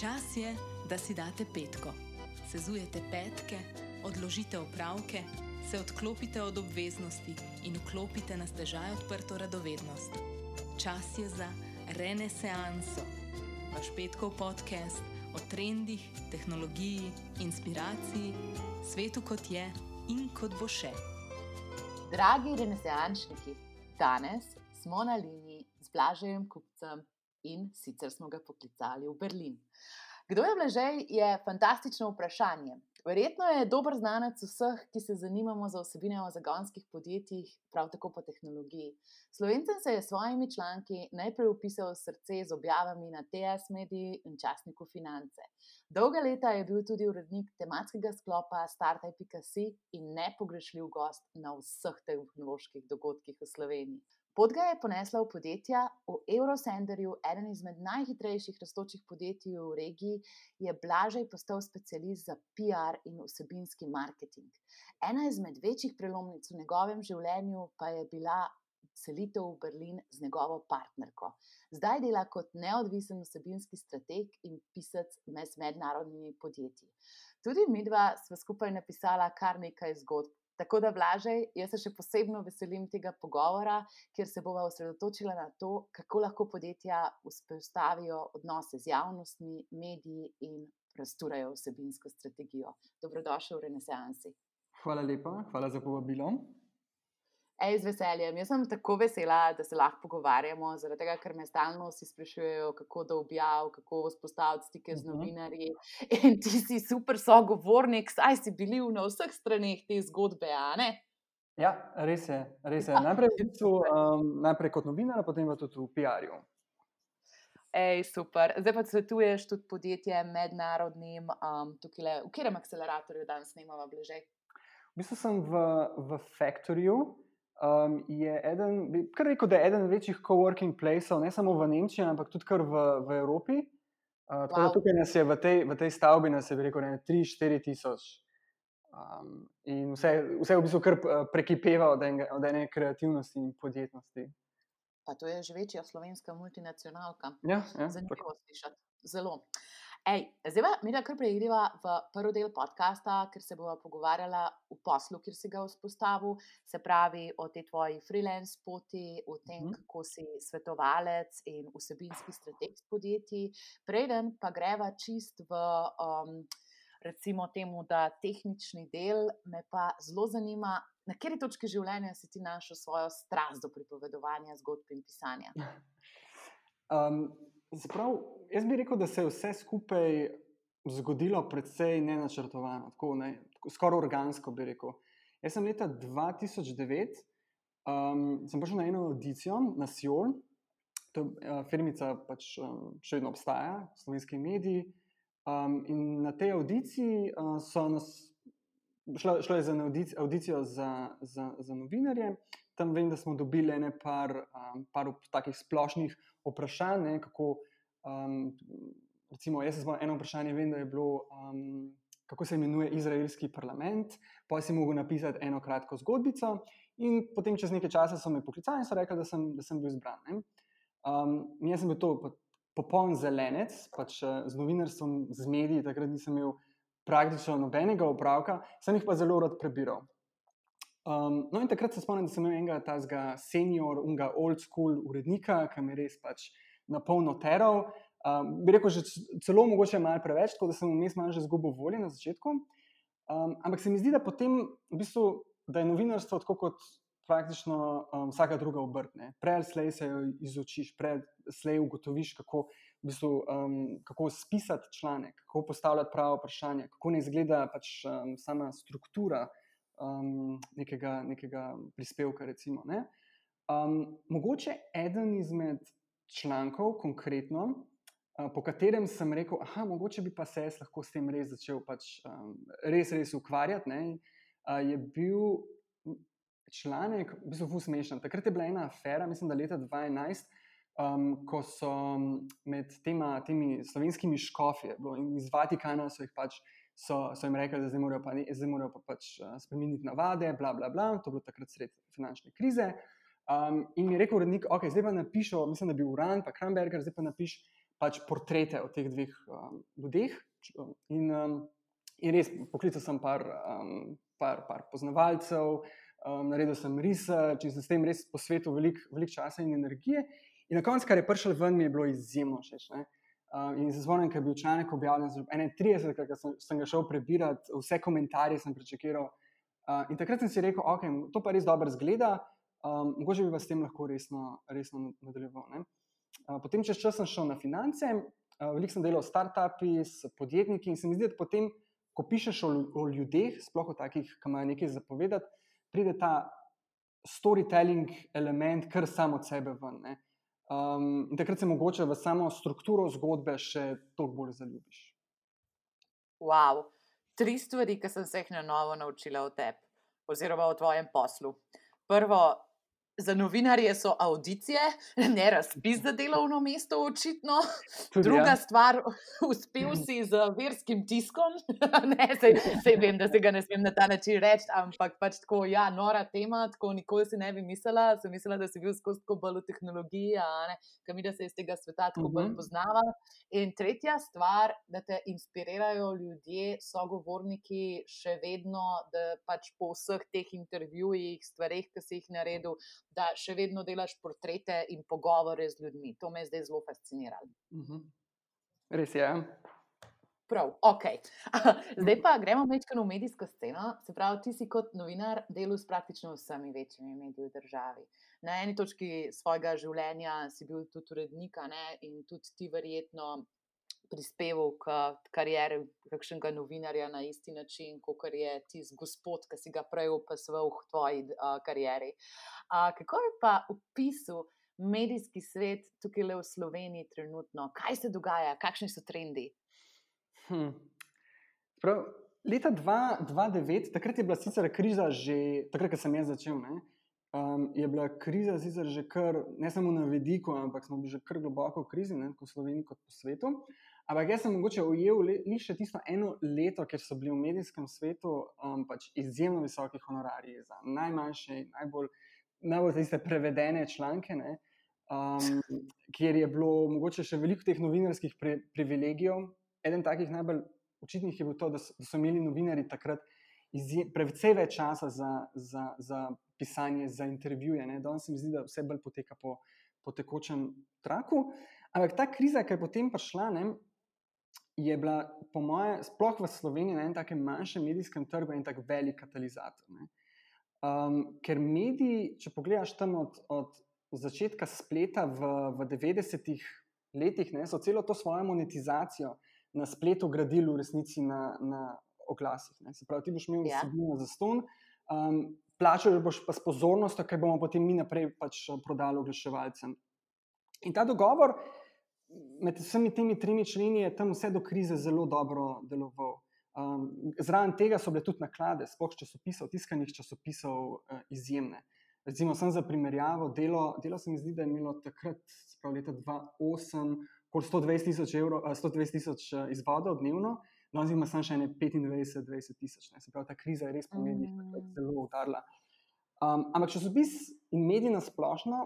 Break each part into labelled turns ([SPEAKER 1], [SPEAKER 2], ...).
[SPEAKER 1] Čas je, da si date petko. Sezujete petke, odložite opravke, se odklopite od obveznosti in vklopite na stežaj odprto radovednost. Čas je za renesanso. Vaš petkov podcast o trendih, tehnologiji, inspiraciji, svetu kot je in kot bo še.
[SPEAKER 2] Dragi renesančniki, danes smo na liniji z Blažejem Kupcem in sicer smo ga poklicali v Berlin. Kdo je Blažej, je fantastično vprašanje. Verjetno je dober znanec vseh, ki se zanimamo za osebine o zagonskih podjetjih, prav tako po tehnologiji. Slovencem se je s svojimi članki najprej upisal srce z objavami na TS Mediji in časniku Finance. Dolga leta je bil tudi urednik tematskega sklopa Startup.si in nepogrešljiv gost na vseh tehnoloških dogodkih v Sloveniji. Pot ga je ponesla v podjetja, v Eurosenderju, eden izmed najhitrejših rastočih podjetij v regiji, je Blažej postal specialist za PR in vsebinski marketing. Ena izmed večjih prelomnic v njegovem življenju pa je bila selitev v Berlin z njegovo partnerko. Zdaj dela kot neodvisen vsebinski strateg in pisec med mednarodnimi podjetji. Tudi midva sva skupaj napisala kar nekaj zgodb Tako da, Blažej, jaz se še posebno veselim tega pogovora, kjer se bova osredotočila na to, kako lahko podjetja vzpostavijo odnose z javnostmi, mediji in razturajo vsebinsko strategijo. Dobrodošel v Renesansi.
[SPEAKER 3] Hvala lepa, hvala za povabilo.
[SPEAKER 2] Ej, z veseljem. Jaz sem tako vesela, da se lahko pogovarjamo, zaradi tega, ker me stalno vsi sprašujejo, kako da objav, kako vzpostaviti stike z mhm. novinarji. In ti si super sogovornik, saj si bil na vseh straneh te zgodbe.
[SPEAKER 3] Ja, res je. Res je. Ja, najprej, um, najprej kot novinar, potem pa tudi v PR-ju.
[SPEAKER 2] Ej, super. Zdaj pa svetuješ tudi podjetjem, mednarodnim, um, tukaj le, v katerem akceleratorju danes snimamo, bližje?
[SPEAKER 3] V bistvu sem v, v Factorju, um, je eden, bi kar rekel, da je eden večjih coworking placev, ne samo v Nemčiji, ampak tudi v, v Evropi. Uh, wow. Tukaj nas je v tej, v tej stavbi, nas je rekel, 3-4 tisoč. Um, in vse, vse v bistvu kar uh, prekipeva od, enega, od ene kreativnosti in podjetnosti.
[SPEAKER 2] Pa to je že večja slovenska multinacionalka.
[SPEAKER 3] Ja, ja,
[SPEAKER 2] Zanimivo slišati. Zelo. Ej, zdaj pa mi da kar preigreva v prvi del podcasta, ker se bomo pogovarjala o poslu, kjer si ga vzpostavil, se pravi o tej tvoji freelance poti, o tem, mhm. -huh. kako si svetovalec in vsebinski strateg podjetij. Preden pa greva čist v. Um, Recimo temu, da tehnični del me pa zelo zanima, na kateri točki življenja si ti našel svojo strast do pripovedovanja zgodb in pisanja.
[SPEAKER 3] Um, Zaprav, jaz bi rekel, da se je vse skupaj zgodilo precej nenačrtovano, tako ne, skoraj organsko bi rekel. Jaz sem leta 2009 um, sem prišel na eno audicijo na Sijol, to je uh, firmica, pač um, še vedno obstaja, slovenski mediji. Um, in na tej audiciji uh, so nas, šlo, šlo je za audicijo za, za, za novinarje. Tam vem, da smo dobili nekaj um, takih splošnih vprašanj, ne, kako. Um, recimo, jaz sem eno vprašanje, vem, da je bilo, um, kako se imenuje izraelski parlament, pa si mogel napisati eno kratko zgodbico, in potem čez nekaj časa so me poklicali in so rekli, da sem, da sem bil izbran. Um, jaz sem bil to popoln zelenec, pač eh, z novinarstvom, z mediji, takrat nisem imel praktično nobenega opravka, sem jih pa zelo rad prebiral. Um, no, in takrat se spomnim, da sem imel enega tazga senior, unga old school urednika, ki me res pač na polno teral. Um, bi rekel, že celo mogoče malo preveč, tako da sem vmes malo že zgubil volje na začetku. Um, ampak se mi zdi, da potem v bistvu, da je novinarstvo tako kot praktično um, vsaka druga obrtne. Prej ali slej se jo izučiš, prej ali slej ugotoviš, kako, v bistvu, um, kako spisati članek, kako postavljati pravo vprašanje, kako ne izgleda pač um, sama struktura um, nekega, nekega prispevka. Recimo, ne? um, mogoče eden izmed člankov, konkretno, uh, po katerem sem rekel, da mogoče bi pa se jaz lahko s tem res začel pač, um, res, res ukvarjati, ne? uh, je bil. Članek, v bistvu, smešen. Takrat je bila ena afera, mislim, da leta 2011, um, ko so med tema, temi slovenskimi škofi iz Vatikana so jih pač uh, so, so jim rekli, da zdaj morajo pa, zdaj morajo pa pač uh, spremeniti navade, bla, bla, bla. To je bilo takrat sred finančne krize. Um, in mi je rekel, urednik, ok, zdaj pa napišem, mislim, da bi Uran, pa Kramberger, zdaj pa napiš pač portrete o teh dveh um, ljudeh. In, um, in res poklical sem par, um, par, par poznavalcev, um, naredil sem research in sem s tem res posvetil veliko velik časa in energije. In na koncu, kar je prišel ven, mi je bilo izjemno všeč. Uh, in se spomnim, da je bil članek objavljen, 31, ker sem, sem ga šel prebirati, vse komentarje sem prečakiral. Uh, in takrat sem si rekel, okay, to pa res dobro zgleda, um, mogoče bi vas s tem lahko resno, resno nadaljeval. Uh, potem, čez čas sem šel na finance, uh, veliko sem delal s startupi, s podjetniki in se mi zdi, da potem, ko pišeš o, o ljudeh, sploh o takih, ki imajo nekaj zapovedati, pride ta storytelling element, kar samo od sebe ven. Ne? Um, in takrat se mogoče v samo strukturo zgodbe še toliko bolj zaljubiš.
[SPEAKER 2] Wow. Tri stvari, ki sem se jih na novo naučila o tebi, oziroma o tvojem poslu. Prvo, Za novinarje so audicije, ne razpis za delovno mesto, očitno. Tudi, Druga ja. stvar, uspel si z verskim tiskom. ne, sej, sej vem, da se ga ne smem na ta način reči, ampak pač tako, ja, nora tema, tako nikoli si ne bi mislila. Sem mislila, da si bil skozi tako bolj v tehnologiji, kam da se iz tega sveta tako bolj mhm. poznava. In tretja stvar, da te inspirirajo ljudje, sogovorniki, še vedno, da pač po vseh teh intervjujih, stvarih, ki si jih naredil da še vedno delaš portrete in pogovore z ljudmi. To me je zdaj zelo fasciniralo. Uh
[SPEAKER 3] mhm. -huh. Res je.
[SPEAKER 2] Prav, ok. Zdaj pa gremo mečkano v medijsko sceno. Se pravi, ti si kot novinar delal s praktično vsemi večjimi mediji v državi. Na eni točki svojega življenja si bil tudi urednik, in tudi ti verjetno prispeval k karieri kakšnega novinarja na isti način, kot je tisti gospod, ki si ga prej opasoval v tvoji uh, karieri. Uh, kako je pa opisal medijski svet tukaj le v Sloveniji trenutno? Kaj se dogaja, kakšni so trendi?
[SPEAKER 3] Hm. Prav, leta 2009, takrat je bila sicer kriza že, takrat, ko sem jaz začel. Ne? Um, je bila kriza sicer že kar, ne samo na vidiku, ampak smo bili že kar globoko v krizi, tako v Sloveniji kot po svetu. Ampak jaz sem mogoče ujel le, le še tisto eno leto, ker so bili v medijskem svetu um, pač izjemno visoki honorarji za najmanjše, najbolj, najbolj tiste prevedene članke, um, kjer je bilo mogoče še veliko teh novinarskih pri, privilegijev. Eden takih najbolj očitnih je bil to, da so, da so imeli novinari takrat precej več časa za, za, za pisanje, za intervjuje. Danes se mi zdi, da vse bolj poteka po, po tekočem traku. Ampak ta kriza, ki je potem prišla, ne, je bila, po mojem, sploh v Sloveniji, na enem takem manjšem medijskem trgu, en tak velik katalizator. Um, ker mediji, če pogledaš tam od, od začetka spleta v, v 90-ih letih, ne, so celo to svojo monetizacijo na spletu gradili v resnici na, na oglasih. Ne. Se pravi, ti boš imel ja. vsebino za ston. Um, Plačal boš pa s pozornostjo, kaj bomo potem mi naprej pač prodali oglaševalcem. In ta dogovor, med vsemi temi tremi členi je tam vse do krize zelo dobro deloval. Um, zraven tega so bile tudi naklade, sploh časopisov, tiskanih časopisov, uh, izjemne. Recimo, sem za primerjavo, delo, delo se mi zdi, da je imelo takrat, sprav leta 2008, kot 120 tisoč, evro, 120 tisoč uh, izvodov dnevno, no zdaj ima samo še 25-20 tisoč. Se pravi, ta kriza je res po medijih mm. zelo udarila. Um, ampak časopis in mediji na splošno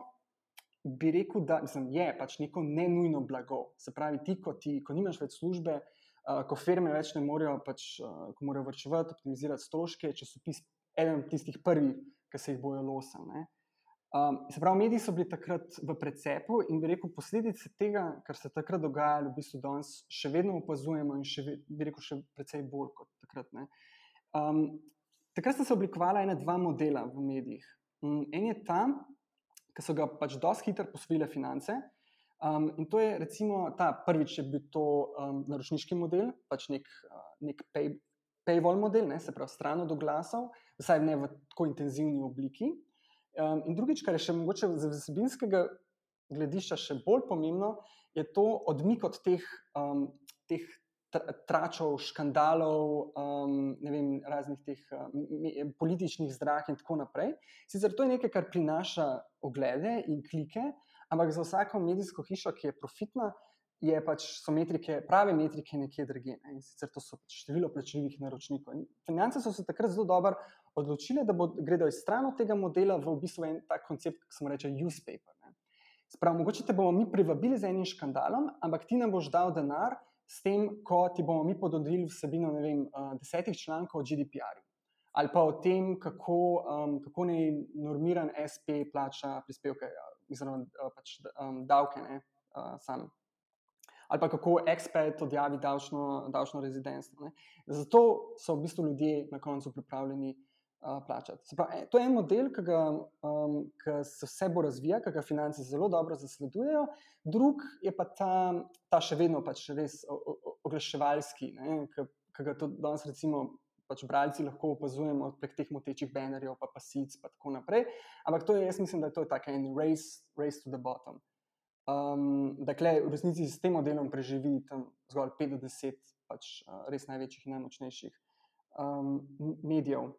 [SPEAKER 3] bi rekel, da mislim, je pač neko ne nujno blago. Se pravi, ti, ko, ti, ko nimaš več službe, uh, ko firme več ne morejo, pač, uh, ko morajo vrčevati, optimizirati stroške, časopis eden tistih prvih, ki se jih bojo losali. Um, se pravi, mediji so bili takrat v precepu in bi rekel, posledice tega, kar se takrat dogajalo, v bistvu danes še vedno opazujemo in še, bi rekel, še precej bolj kot takrat. Um, takrat sta se oblikovala ena dva modela v medijih. Um, en je tam, ki so ga pač dosti hitro posvojile finance. Um, in to je recimo ta prvič, če bi to um, naročniški model, pač nek, uh, nek pay, paywall model, ne, se pravi, stran od oglasov, vsaj ne v tako intenzivni obliki. Um, in drugič, kar je še mogoče z vsebinskega gledišča še bolj pomembno, je to odmik od teh, um, teh tračov, škandalov, um, vem, raznih teh um, političnih zdrah in tako naprej. Sicer to je nekaj, kar prinaša oglede in klike, ampak za vsako medijsko hišo, ki je profitna, je pač so metrike, prave metrike nekje druge. Ne? In sicer to so število plačljivih naročnikov. In finance so se takrat zelo dobro odločile, da gredo iz stran od tega modela v v bistvu en tak koncept, ki se mu reče newspaper. Ne? Sprav, mogoče te bomo mi privabili z enim škandalom, ampak ti nam boš dal denar s tem, ko ti bomo mi pododili vsebino vem, uh, desetih člankov o GDPR-ju. Ali pa o tem, kako, um, kako ne normiran SP plača prispevke, oziroma uh, pač, um, davke, ne, uh, sam. Ali pa kako ekspert odjavi davčno, davčno rezidentstvo. Zato so v bistvu ljudje na koncu pripravljeni uh, plačati. Pravi, e, to je en model, ki, ga, um, ki se vse bolj razvija, ki ga finance zelo dobro zasledujejo, drug je pa ta, ta še vedno pač res oglaševalski, ki, ki ga tudi danes, recimo, pač bralci lahko opazujemo prek teh motečih banerjev, pa pasic in tako naprej. Ampak to je, jaz mislim, da je to tako en race, race to the bottom. Um, dakle, v resnici s tem modelom preživi tam zgolj 5 do 10 pač, uh, res največjih in najmočnejših um, medijev.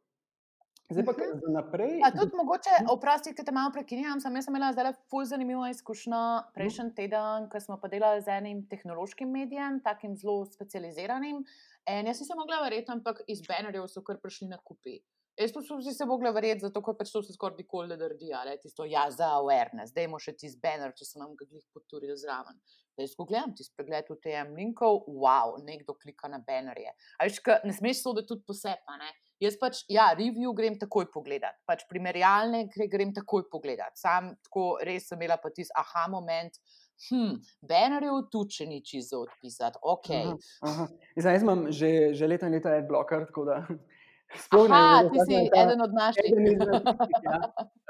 [SPEAKER 3] Zdaj pa
[SPEAKER 2] Mhm.
[SPEAKER 3] za naprej.
[SPEAKER 2] Pa tudi mogoče, oprosti, ker te malo prekinjam, sem jaz sem imela zdaj ful zanimivo izkušnjo prejšnji teden, ko smo pa delali z enim tehnološkim medijem, takim zelo specializiranim. In jaz nisem mogla verjeti, ampak iz banerjev so kar prišli na kupi. Jaz pa sem si se mogla verjeti, zato ker pač to se skoraj nikoli ne naredi, ali tisto ja za awareness, dajmo še ti z banner, če so nam ga glih poturili zraven. Da jaz ko gledam ti spregled v TM linkov, wow, nekdo klika na bannerje. A veš, ne smeš soditi tudi posebej, ne? Jaz pač, ja, review grem takoj pogledat, pač primerjalne gre, grem takoj pogledat. Sam tako res sem imela pa tisti aha moment, hm, bannerjev tu če ni čisto odpisati, ok.
[SPEAKER 3] Aha, aha. Zdaj, imam že, že leta in leta adblocker, tako da ne
[SPEAKER 2] Aha, ti si
[SPEAKER 3] je ta-
[SPEAKER 2] eden od naših.
[SPEAKER 3] eden izmed ja.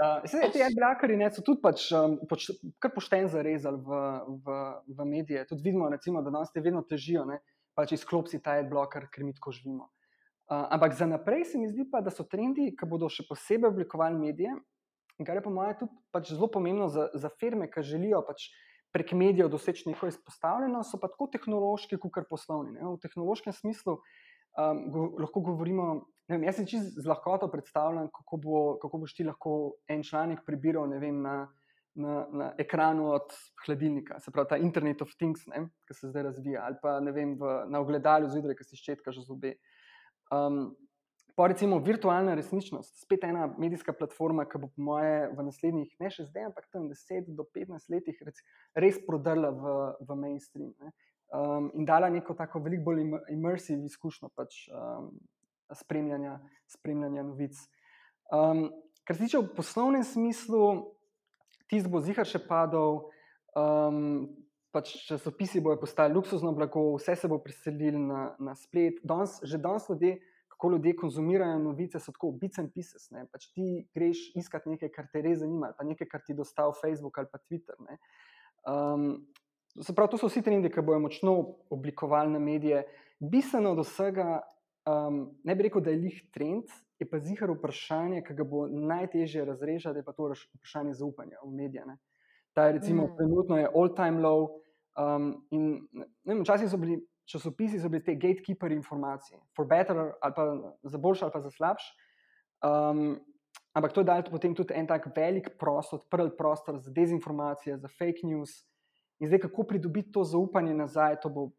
[SPEAKER 3] Uh, saj, ti adblockerji ne, so tudi pač, um, poč, kar pošten zarezali v, v, v medije. Tudi vidimo, recimo, da nas te vedno težijo, ne, pač izklopsi ta adblocker, ker mi tako živimo. Uh, ampak za naprej se mi zdi pa, da so trendi, ki bodo še posebej oblikovali medije, kar je po mojem tudi pač zelo pomembno za, za firme, ki želijo pač prek medijev doseči neko izpostavljenost, so pa tako tehnološki, kot kar poslovni. Ne. V tehnološkem smislu um, go, lahko govorimo. Vem, jaz si z lahkoto predstavljam, kako, bo, kako boš ti lahko en članek prebiral vem, na, na, na ekranu od hladilnika, se pravi ta Internet of Things, ki se zdaj razvija, ali pa vem, v, na ogledalu zjutraj, ki si ščetkaš zobe. Um, pa recimo virtualna resničnost, spet ena medijska platforma, ki bo po moje v naslednjih, ne še zdaj, ampak tam 10 do 15 letih rec, res prodrla v, v mainstream. Ne. Um, in dala neko tako veliko bolj im- immersive izkušnjo pač, um, spremljanja, spremljanja novic. Um, kar se tiče v poslovnem smislu, tisti bo zihar še padal, um, pač časopisi bodo postali luksuzno blago, vse se bo preselilo na, na splet. Danes, že danes ljudje, kako ljudje konzumirajo novice, so tako bits and pieces. Ne? Pač ti greš iskat nekaj, kar te res zanima, pa nekaj, kar ti dostavi Facebook ali pa Twitter. Ne? Um, se pravi, to so vsi trendi, ki bodo močno oblikovali na medije. Bistveno od vsega, um, ne bi rekel, da je lih trend, je pa zihar vprašanje, ki ga bo najtežje razrešiti, je pa to raš- vprašanje zaupanja v medije. Ne? Ta je recimo
[SPEAKER 2] Mm.
[SPEAKER 3] trenutno je all-time low. Um, in vem, včasih so bili časopisi, so bili te gatekeeper informacij, for better ali pa za boljši ali pa za slabši. Um, ampak to je dalo potem tudi en tak velik prostor, odprl prostor za dezinformacije, za fake news. In zdaj, kako pridobiti to zaupanje nazaj, to bo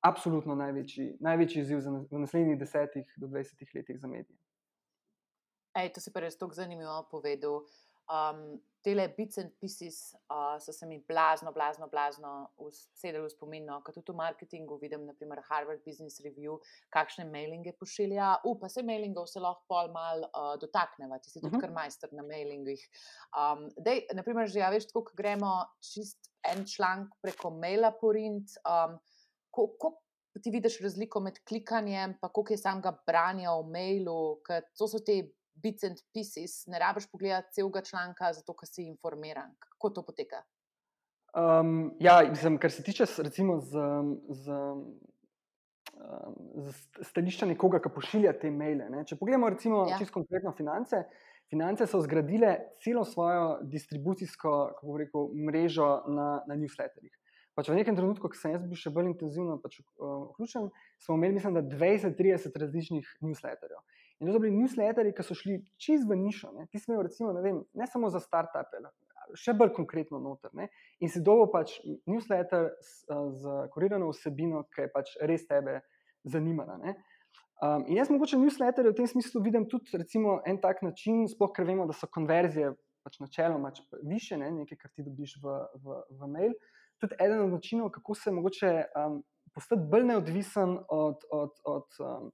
[SPEAKER 3] absolutno največji, največji izziv za v naslednjih 10 do 20 letih za medije.
[SPEAKER 2] Ej, to si pa res tako zanimivo povedal. Um, tele bits and pieces uh, so se mi blazno, blazno, blazno usedeli v spomin, no, kot tudi v marketingu vidim, naprimer Harvard Business Review, kakšne mailinge pošilja. U, pa se mailingov se lahko pol mal uh, dotakneva, ti si tudi
[SPEAKER 3] Mhm.
[SPEAKER 2] kar majster na mailingih. Um, dej, naprimer, že ja, veš, tako, ko gremo čist en članek preko maila porint, um, kako ti vidiš razliko med klikanjem, pa koliko je samega branja v mailu, ker to so te bits and pieces, ne rabiš pogledati celega članka, zato ker si informiran. Kako to poteka?
[SPEAKER 3] Um, ja, mislim, kar se tiče recimo z, z, um, z st- stališča nekoga, ki pošilja te maile. Ne? Če pogledamo recimo
[SPEAKER 2] Ja.
[SPEAKER 3] čisto konkretno finance. Finance so zgradile celo svojo distribucijsko kako rekel, mrežo na, na newsletterjih. Pač v nekem trenutku, ko sem jaz bil še bolj intenzivno pač, uh, vključen, smo imeli, mislim, da 20-30 različnih newsletterjev. In to so bili newsletterji, ki so šli čist v nišo. Ne? Ti smo, recimo, ne, vem, ne samo za start-upe, še bolj konkretno noter. Ne? In si dobil pač newsletter s, a, z kurirano vsebino, ki je pač res tebe zanimala. ne. Um, in jaz mogoče newsletterje v tem smislu vidim tudi recimo, en tak način, sploh ker vemo, da so konverzije pač načeloma više, ne, nekaj, kar ti dobiš v, v, v mail. Tudi eden od načinov, kako se mogoče um, postati bolj neodvisen od, od, od um,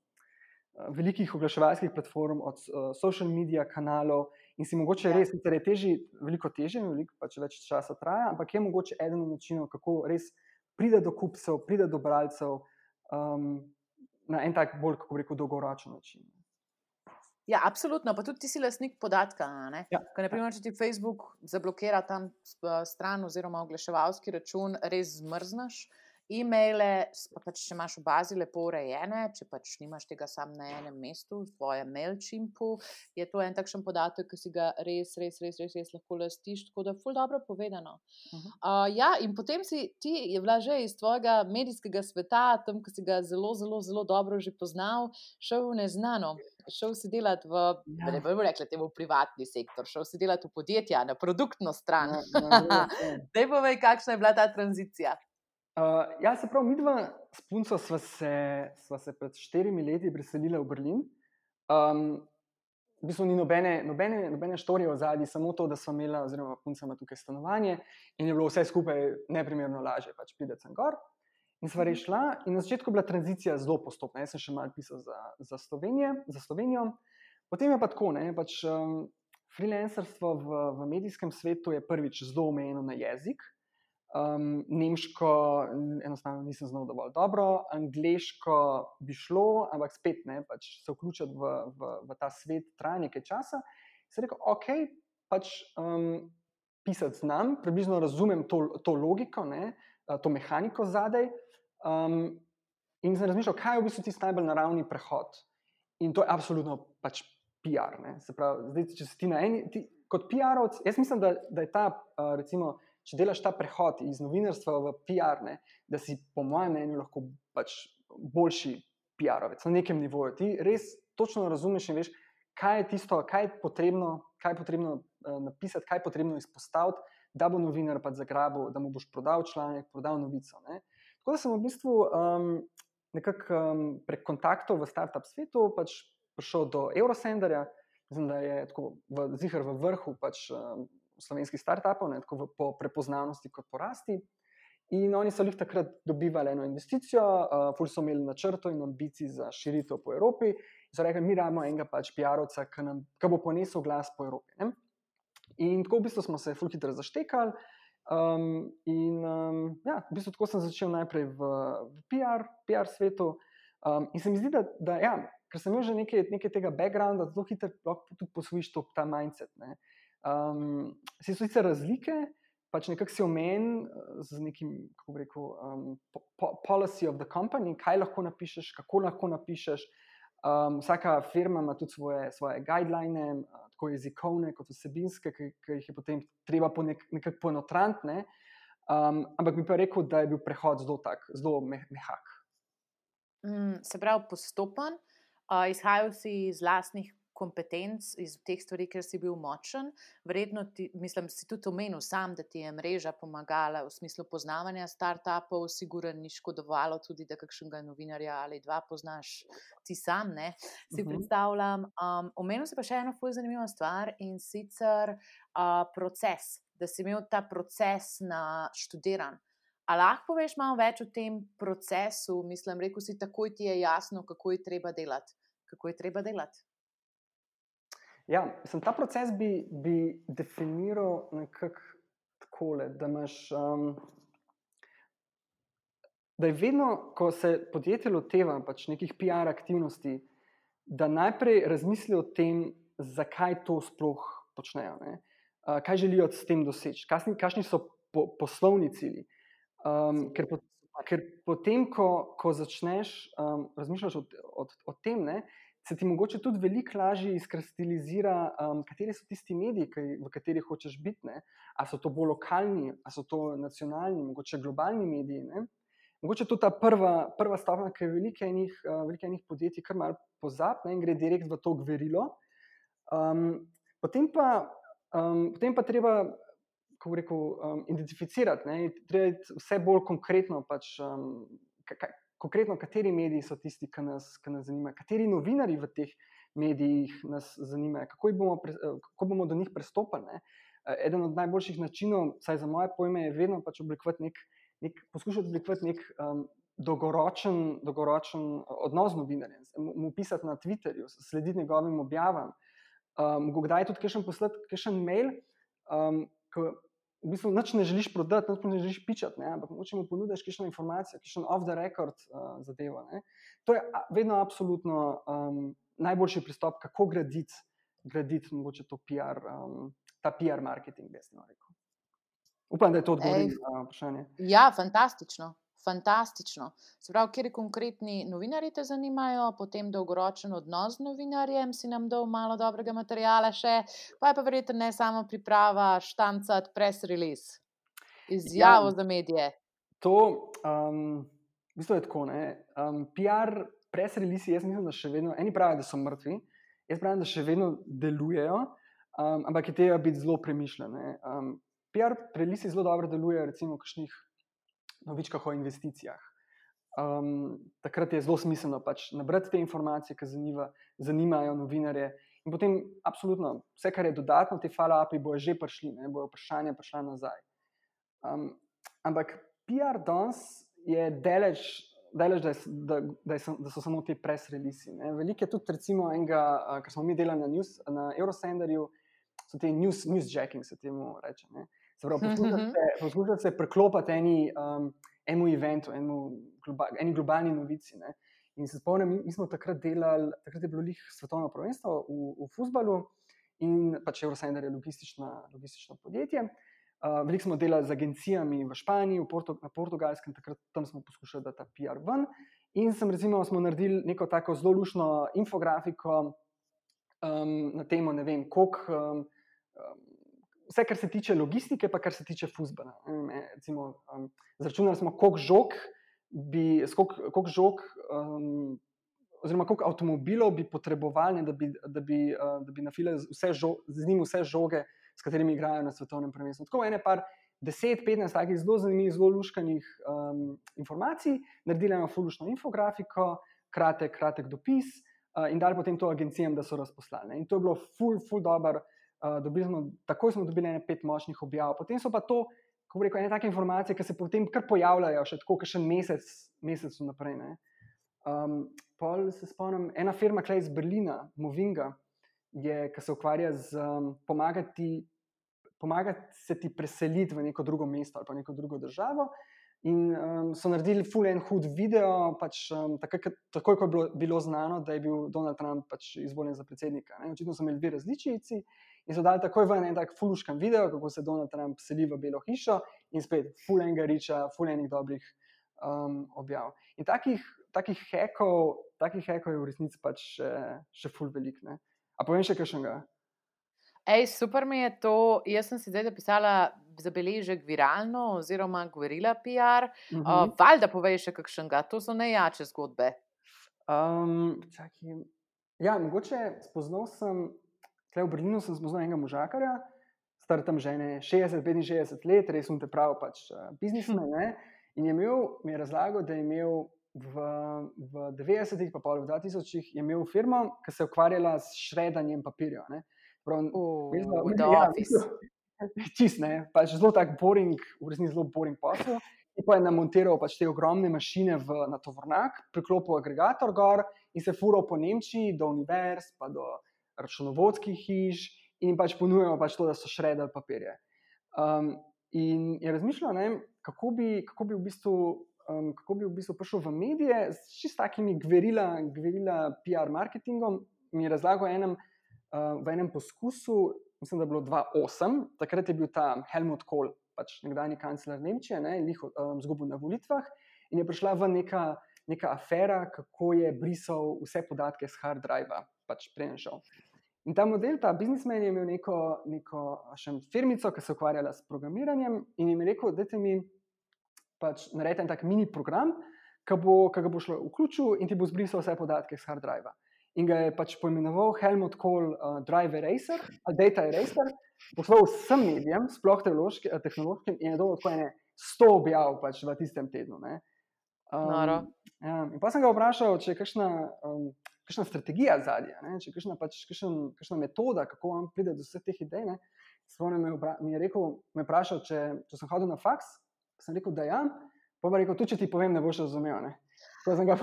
[SPEAKER 3] velikih oglaševalskih platform, od uh, social medija kanalov. In si mogoče ja. res, da je teži, veliko težje, veliko pač več časa traja, ampak je mogoče eden od načinov, kako res pride do kupcev, pride do bralcev um, na en tak bolj, kako rekel, dolgoročen način.
[SPEAKER 2] Ja, absolutno. Pa tudi ti si lasnik podatka. Ja. Naprimer, če ti Facebook zablokira tam stran oziroma oglaševalski račun, res zmrzneš. E-maile, pa pač, če imaš v bazi lepo urejene, če pač nimaš tega sam na enem mestu, v tvojem mailchimpu, je to en takšen podatek, ki si ga res, res, res, res, res lahko lastiš. Tako da, ful dobro povedano. Uh -huh. uh, ja, in potem si ti je bila že iz tvojega medijskega sveta, tam, ki si ga zelo, zelo, zelo dobro že poznal, šel v neznano. Šel si delati v, ja. ne bomo rekli, temu privatni sektor, šel si delati v podjetja, na produktno stran. Ja, ja, ja, ja. Dej povej, kakšna je bila ta tranzicija.
[SPEAKER 3] Uh, ja, se pravi, mi dva s punco sva se, sva se pred štirimi leti preselila v Berlin. Um, v bistvu ni nobene, nobene, nobene štorije v zadnji, samo to, da smo imeli, oziroma punca ima tukaj stanovanje in je bilo vse skupaj neprimerno lažje, pač prideti sem gor. In sva mhm. rešila, in na začetku je bila tranzicija zelo postopna. Jaz sem še malo pisal za, za, za Slovenijo, potem je pa tako, ne, pač um, freelancerstvo v, v medijskem svetu je prvič zelo omejeno na jezik. Um, nemško, enostavno nisem znal dovolj dobro, angliško bi šlo, ampak spet ne, pač se vključiti v, v, v ta svet traja nekaj časa. Se rekel, ok, pač um, pisati znam, približno razumem to, to logiko, ne, to mehaniko zadaj. Um, in sem razmišljal, kaj je v bistvu tisti najbolj naravni prehod. In to je absolutno pač PR. Pravi, zdaj, če si ti na eni, ti, kot PR-ovc, jaz mislim, da, da je ta, uh, recimo, če delaš ta prehod iz novinarstva v PR, ne, da si, po mojem mnenju, lahko pač boljši PR-ovec na nekem nivoju. Ti res točno razumeš in veš, kaj je tisto, kaj je potrebno, kaj je potrebno uh, napisati, kaj je potrebno izpostaviti, da bo novinar pač zagrabil, da mu boš prodal članek, prodal novico. Ne. Tako da sem v bistvu um, nekako um, prek kontaktov v startup svetu pač prišel do Eurosenderja. Mislim, da je tako v, zihar v vrhu pač, um, slovenskih startupov, ne, tako v, po prepoznavnosti kot po rasti. In oni so jih takrat dobivali eno investicijo, uh, ful so imeli načrto in ambicij za širitev po Evropi. In so rekli, mi rabimo enega pač PR-ovca, ki bo ponesel glas po Evropi. Ne? In tako v bistvu smo se ful hitro zaštekali. Um, in um, ja, v bistvu tako sem začel najprej v, v PR, PR svetu. Um, in se mi zdi, da, da ja, ker sem imel že nekaj, nekaj tega backgrounda, zelo hitro lahko tudi posvojiš to, ta mindset. Ne? Um, si so sicer razlike, pač nekako si omen eh, z nekim, kako bi rekel, um, po, policy of the company, kaj lahko napišeš, kako lahko napišeš. Um, vsaka firma ima tudi svoje, svoje guidelines, tako jezikovne, kot vsebinske, ki, ki jih je potem treba po nek, nekako poenotrant. Ne? Um, ampak bi pa rekel, da je bil prehod zelo tak, zelo mehak.
[SPEAKER 2] Mm, se pravi, postopen, uh, izhajal si iz lastnih kompetenc, iz teh stvari, ker si bil močen. Verjetno, ti, mislim, si tudi omenil sam, da ti je mreža pomagala v smislu poznavanja startupov, sigurno ni škodovalo tudi, da kakšnega novinarja ali dva poznaš ti sam, ne, si uh mhm. -huh. predstavljam. Um, omenil si pa še eno fuj zanimivo stvar in sicer uh, proces, da si imel ta proces na študiran. A lahko poveš malo več o tem procesu? Mislim, rekel si, takoj ti je jasno, kako je treba delati. Kako je treba delati?
[SPEAKER 3] Ja, mislim, ta proces bi, bi definiral nekako tako, da imaš. Um, da je vedno, ko se podjetje loteva pač nekih PR aktivnosti, da najprej razmisli o tem, zakaj to sploh počnejo, uh, kaj želijo s tem doseči, kakšni so po, poslovni cilji. Um, ker, po, ker potem, ko, ko začneš um, razmišljati o, o, o tem, ne, se ti mogoče tudi veliko lažje izkristalizira, um, kateri so tisti mediji, ki, v katerih hočeš biti. Ne? A so to bolj lokalni, a so to nacionalni, mogoče globalni mediji. Ne? Mogoče to ta prva, prva stopnja, ki je veliko enih, uh, veliko enih podjetij, kar malo pozabne in gre direkt v to gverilo. Um, potem, pa, um, potem pa treba. Kako rekel, um, identificirati, ne, treba je vse bolj konkretno, pač, um, konkretno, kateri mediji so tisti, ki nas, ki nas zanimajo, kateri novinari v teh medijih nas zanimajo, kako, bomo, kako bomo do njih pristopili. Ne? Eden od najboljših načinov, vsaj za moje pojme, je vedno pač oblikovati nek, nek, poskušati oblikovati nek um, dolgoročen, dolgoročen odnos z novinarjem, mu pisati na Twitterju, slediti njegovim objavam. Um, kdaj tudi kaj še poslati, kaj še mail, um, ki v bistvu noč ne želiš prodati, noč ne želiš pičati, ne? ampak moče mu ponudiš kakšno informacijo, kakšno off the record uh, zadevo. Ne? To je vedno absolutno um, najboljši pristop, kako graditi, graditi mogoče to PR, um, ta PR marketing, jaz rekel. Upam, da je to odgovor na vprašanje.
[SPEAKER 2] Ja, fantastično fantastično. Se pravi, kje konkretni novinari te zanimajo, potem dolgoročen odnos z novinarjem, si nam dal malo dobrega materijala, še, pa je pa verjetno ne samo priprava, štancati press release, izjavo ja, za medije.
[SPEAKER 3] To um, v bistvu je tako. Um, PR, press release, jaz mislim, da še vedno, eni pravijo, da so mrtvi, jaz pravim, da še vedno delujejo, um, ampak je treba biti zelo premišljene. Um, PR release zelo dobro delujejo, recimo, v kakšnih novičkah o investicijah. Um, takrat je zelo smiselno pač nabrati te informacije, ki zaniva, zanimajo novinarje. In potem, absolutno, vse, kar je dodatno, te follow-upi bojo že prišli, ne bojo vprašanja prišla nazaj. Um, ampak PR danes je delež, delež da, je, da, da, je, da so samo ti press release. Veliko je tudi, recimo, enega, kar smo mi delali na, news, na Eurosenderju, so ti news, newsjacking, se temu reče. Ne? Poskušati se preklopiti eni, um, enemu eventu, enemu globa, eni globalni novici. Ne. In se spomnim, mi, mi smo takrat delali, takrat je bilo njih svetovno prvenstvo v, v Fusbalu in pač Eurosender je logistično, logistično podjetje. Uh, veliko smo delali z agencijami v Španiji, v Porto, na Portugalskem, takrat tam smo poskušali dati ta PR ven. In sem recimo, smo naredili neko tako zelo lušno infografiko um, na temo, ne vem, koliko. Um, um, vse, kar se tiče logistike, pa kar se tiče fusbala. Um, Zračunali smo, koliko žog, bi, koliko, koliko žog um, oziroma koliko avtomobilov bi potrebovali, da bi, da bi, uh, da bi nafilali z njimi vse žoge, s katerimi igrajo na svetovnem prvenstvu. Tako je par. 10-15 takih zelo zanimivih, zelo luškanih um, informacij, naredili eno fulužno infografiko, kratek, kratek dopis uh, in dali potem to agencijam, da so razposlali. In to je bilo ful, ful dobro, Uh, dobili smo, takoj smo dobili ene pet močnih objav. Potem so pa to, kako reko, ene take informacije, ki se potem kar pojavljajo, še tako, še mesec, mesec naprej. Um, pol se spomnim, ena firma, ki je iz Berlina, Movinga, je, ki se ukvarja z um, pomagati, pomagati se ti preseliti v neko drugo mesto ali pa neko drugo državo. In um, so naredili full en hud video, pač, um, takoj, takoj, ko je bilo, bilo znano, da je bil Donald Trump pač izvoljen za predsednika. Ne? Očitno so imeli dve različici in so dali takoj v en tak fuluškan video, kako se Donald Trump seli v Belo hišo in spet full enega riča, full enih dobrih um, objav. In takih, takih hekov, takih hekov je v resnici pač še, še full velik. Ne? A povem še kaj še enega?
[SPEAKER 2] Ej, super mi je to. Jaz sem si zdaj zapisala zabeležek viralno, oziroma govorila PR. Uh -huh. uh, Valjda povej še kakšnega, to so najjače zgodbe.
[SPEAKER 3] Um, ja, mogoče spoznal sem, tukaj v Berlinu sem spoznal enega možakarja, star tam že 60-65 let, res sem te prav, pač uh, biznismen. Hm. In je imel, mi je razlagal, da je imel. V, v 90-ih, pa v 2000-ih je imel firmo, ki se je ukvarjala s šredanjem papirja.
[SPEAKER 2] Ja,
[SPEAKER 3] čist ne, pač zelo tak boring, v resnici zelo boring posel. In pa je namontiral pač te ogromne mašine v, na tovornjak, priklopil agregator gor in se fural po Nemčiji do univerz, pa do računovodskih hiš in pač ponujal pač to, da so šredali papirje. Um, in je razmišljal, ne, kako, bi, kako, bi v bistvu, um, kako bi v bistvu prišel v medije s čist takimi gverila, gverila PR marketingom. Mi je razlagal enem, uh, v enem poskusu, mislim, da je bilo 2008, takrat je bil ta Helmut Kohl, pač nekdani kancler Nemčije, ne, jih um, zgubil na volitvah in je prišla v neka, neka afera, kako je brisal vse podatke z hard drive, pač prenašal. In ta model, ta biznismen je imel neko, neko še firmico, ki se je ukvarjala s programiranjem in jim je rekel, da mi pač naredite en tak mini program, ki bo, ga bo šlo vključil in ti bo zbrisal vse podatke z hard drive in ga je pač poimenoval Helmut Kohl uh, Drive Eraser ali Data Eraser, poslal vsem medijem, sploh eh, tehnološkim, in je dobil tako ene 100 objav pač v tistem tednu. Um, ja, in pa sem ga vprašal, če je kakšna, um, kakšna strategija zadnja, če kakšna, pač, kakšna, kakšna metoda, kako vam pride do vseh teh idej. Spomnim, mi je rekel, me vprašal, če, če sem hodil na faks, sem rekel, da ja, pa pa rekel, tu če ti povem, ne boš razumel. Ne? Tako sem ga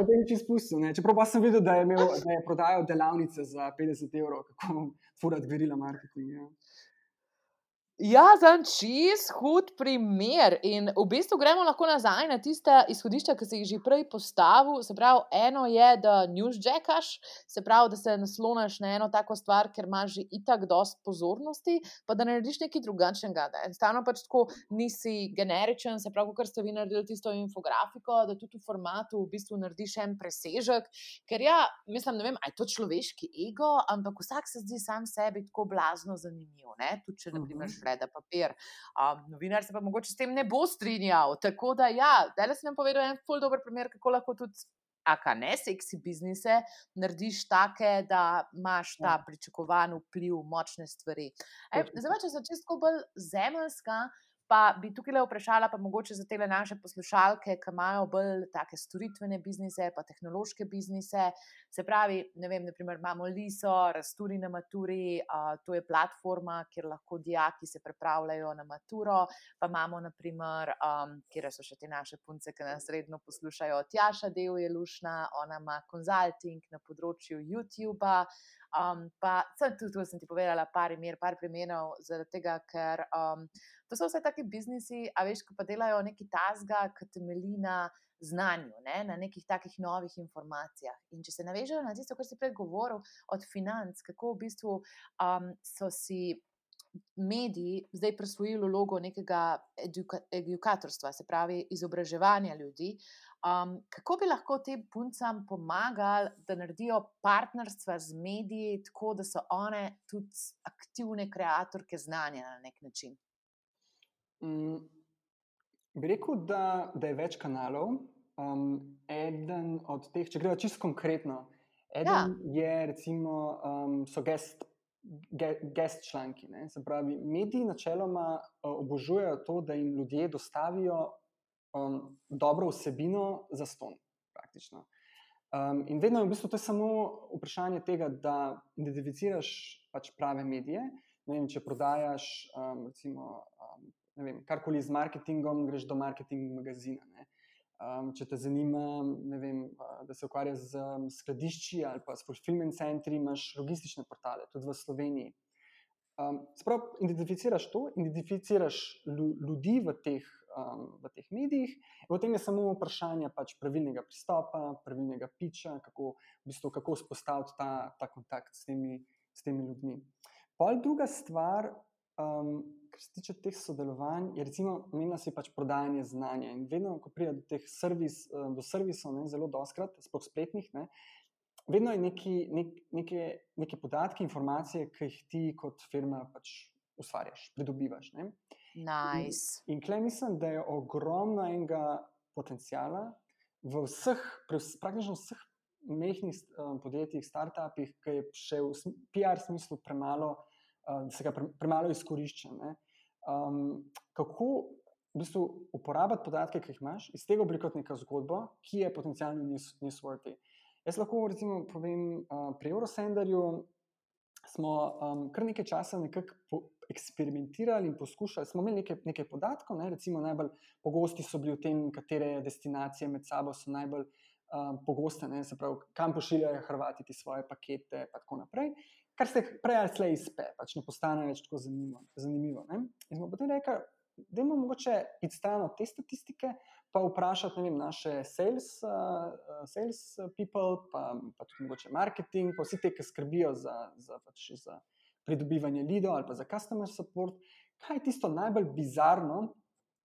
[SPEAKER 3] potem izpustil. Čeprav pa sem videl, da je, imel, da je prodajal delavnice za 50 evrov, kako furati gverila marketing. Ja.
[SPEAKER 2] Ja, za čist hud primer. In v bistvu gremo lahko nazaj na tiste izhodišča, ki si jih že prej postavil. Se pravi, eno je, da newsjackaš, se pravi, da se nasloniš na eno tako stvar, ker imaš že itak dost pozornosti, pa da narediš nekaj drugačnega. Enostavno pač tako nisi generičen, se pravi, ker ste vi naredili tisto infografiko, da tudi v formatu v bistvu narediš en presežek. Ker ja, mislim, ne vem, aj to človeški ego, ampak vsak se zdi sam sebi tako blazno zanimiv. Tudi če, na primer, šreda papir. Um, novinar se pa mogoče s tem ne bo strinjal. Tako da, ja, da le sem povedal en zelo dober primer, kako lahko tudi. Aka ne seksi biznise, narediš take, da imaš ta ja. pričakovan vpliv, močne stvari. Zdaj, če sem čisto bolj zemeljska, Pa bi tukaj le vprašala, pa mogoče za te naše poslušalke, ki imajo bolj take storitvene biznise, pa tehnološke biznise. Se pravi, ne vem, naprimer, imamo Liso, Rasturi na maturi, uh, to je platforma, kjer lahko dijaki se pripravljajo na maturo. Pa imamo, naprimer, um, kjer so še te naše punce, ki nas redno poslušajo, Tjaša Del je lušna, ona ima konzulting na področju YouTube. Um, pa tudi tu sem ti povedala par imer, par primerov, zaradi tega, ker um, to so vse taki biznisi, a veš, ko pa delajo neki tasga, ki temelji na znanju, ne? na nekih takih novih informacijah. In če se navežejo na tisto, kar si prej govoril, od financ, kako v bistvu um, so si. Mediji zdaj prisvojili vlogo nekega eduka edukatorstva, se pravi, izobraževanja ljudi, Um, kako bi lahko tem puncam pomagali, da naredijo partnerstva z mediji, tako da so one tudi aktivne ustvarjalke znanja na nek način?
[SPEAKER 3] Mm, bi rekel, da, da je več kanalov. Um, eden od teh, če gremo čisto konkretno, eden ja. je, recimo, um, so gest. Gest članki. Ne? Se pravi, mediji načeloma obožujejo to, da jim ljudje dostavijo um, dobro vsebino za ston. Um, in vedno je v bistvu to samo vprašanje tega, da identificiraš pač prave medije. Vem, če prodajaš um, recimo, um, vem, karkoli z marketingom, greš do marketing magazina. Um, če te zanima, vem, da se ukvarjaš z skladišči ali pa s fulfillment centri, imaš logistične portale, tudi v Sloveniji. Um, Sprav, identificiraš to, identificiraš ljudi v teh um, v teh medijih. Potem je samo vprašanje pač pravilnega pristopa, pravilnega piča, kako, v bistvu, kako spostaviti ta, ta kontakt s temi, s temi ljudmi. Pol druga stvar, um, kar se tiče teh sodelovanj, je recimo omenila se pač prodajanje znanja. In vedno, ko pride do teh servis, do servisov, ne, zelo doskrat, sploh spletnih. Ne, Vedno je neki, nek, neke, neke podatke, informacije, ki jih ti kot firma pač ustvarjaš, pridobivaš. Ne.
[SPEAKER 2] Nice.
[SPEAKER 3] In, in klej mislim, da je ogromno enega potencijala v vseh, praktično vseh mehkih um, podjetjih, startupih, ki je še v PR smislu premalo, da se ga pre, premalo izkorišča. Um, kako v bistvu uporabiti podatke, ki jih imaš, iz tega oblikovati neko zgodbo, ki je potencialno newsworthy. Jaz lahko recimo povem, uh, pri Eurosenderju smo um, kar nekaj časa nekako eksperimentirali in poskušali. Smo imeli nekaj, nekaj podatkov, ne? recimo najbolj pogosti so bili v tem, katere destinacije med sabo so najbolj um, pogoste, ne? se pravi, kam pošiljajo Hrvati ti svoje pakete in tako naprej. Kar se prej ali slej izpe, pač ne postane več tako zanimivo. zanimivo in smo potem rekli, da imamo mogoče iti stran od te statistike, pa vprašati vem, naše sales, uh, sales people, pa, pa tudi mogoče marketing, pa vsi te, ki skrbijo za, za, pač za pridobivanje lidov ali pa za customer support, kaj je tisto najbolj bizarno,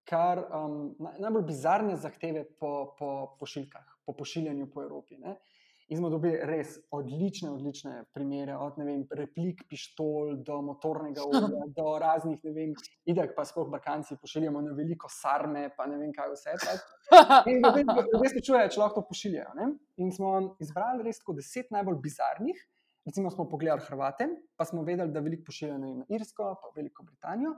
[SPEAKER 3] kar um, najbolj bizarne zahteve po, po pošiljkah, po pošiljanju po Evropi. Ne? In smo dobili res odlične, odlične primere, od vem, replik, pištol do motornega olja, do raznih, ne vem, idek pa sploh Balkanci pošiljamo na veliko sarme, pa ne vem, kaj vse. In ljudje se čujejo, če lahko to pošiljajo. Ne? In smo izbrali res tako deset najbolj bizarnih, Recimo smo pogledali Hrvate, pa smo vedeli, da veliko pošiljajo na Irsko, pa Veliko Britanijo.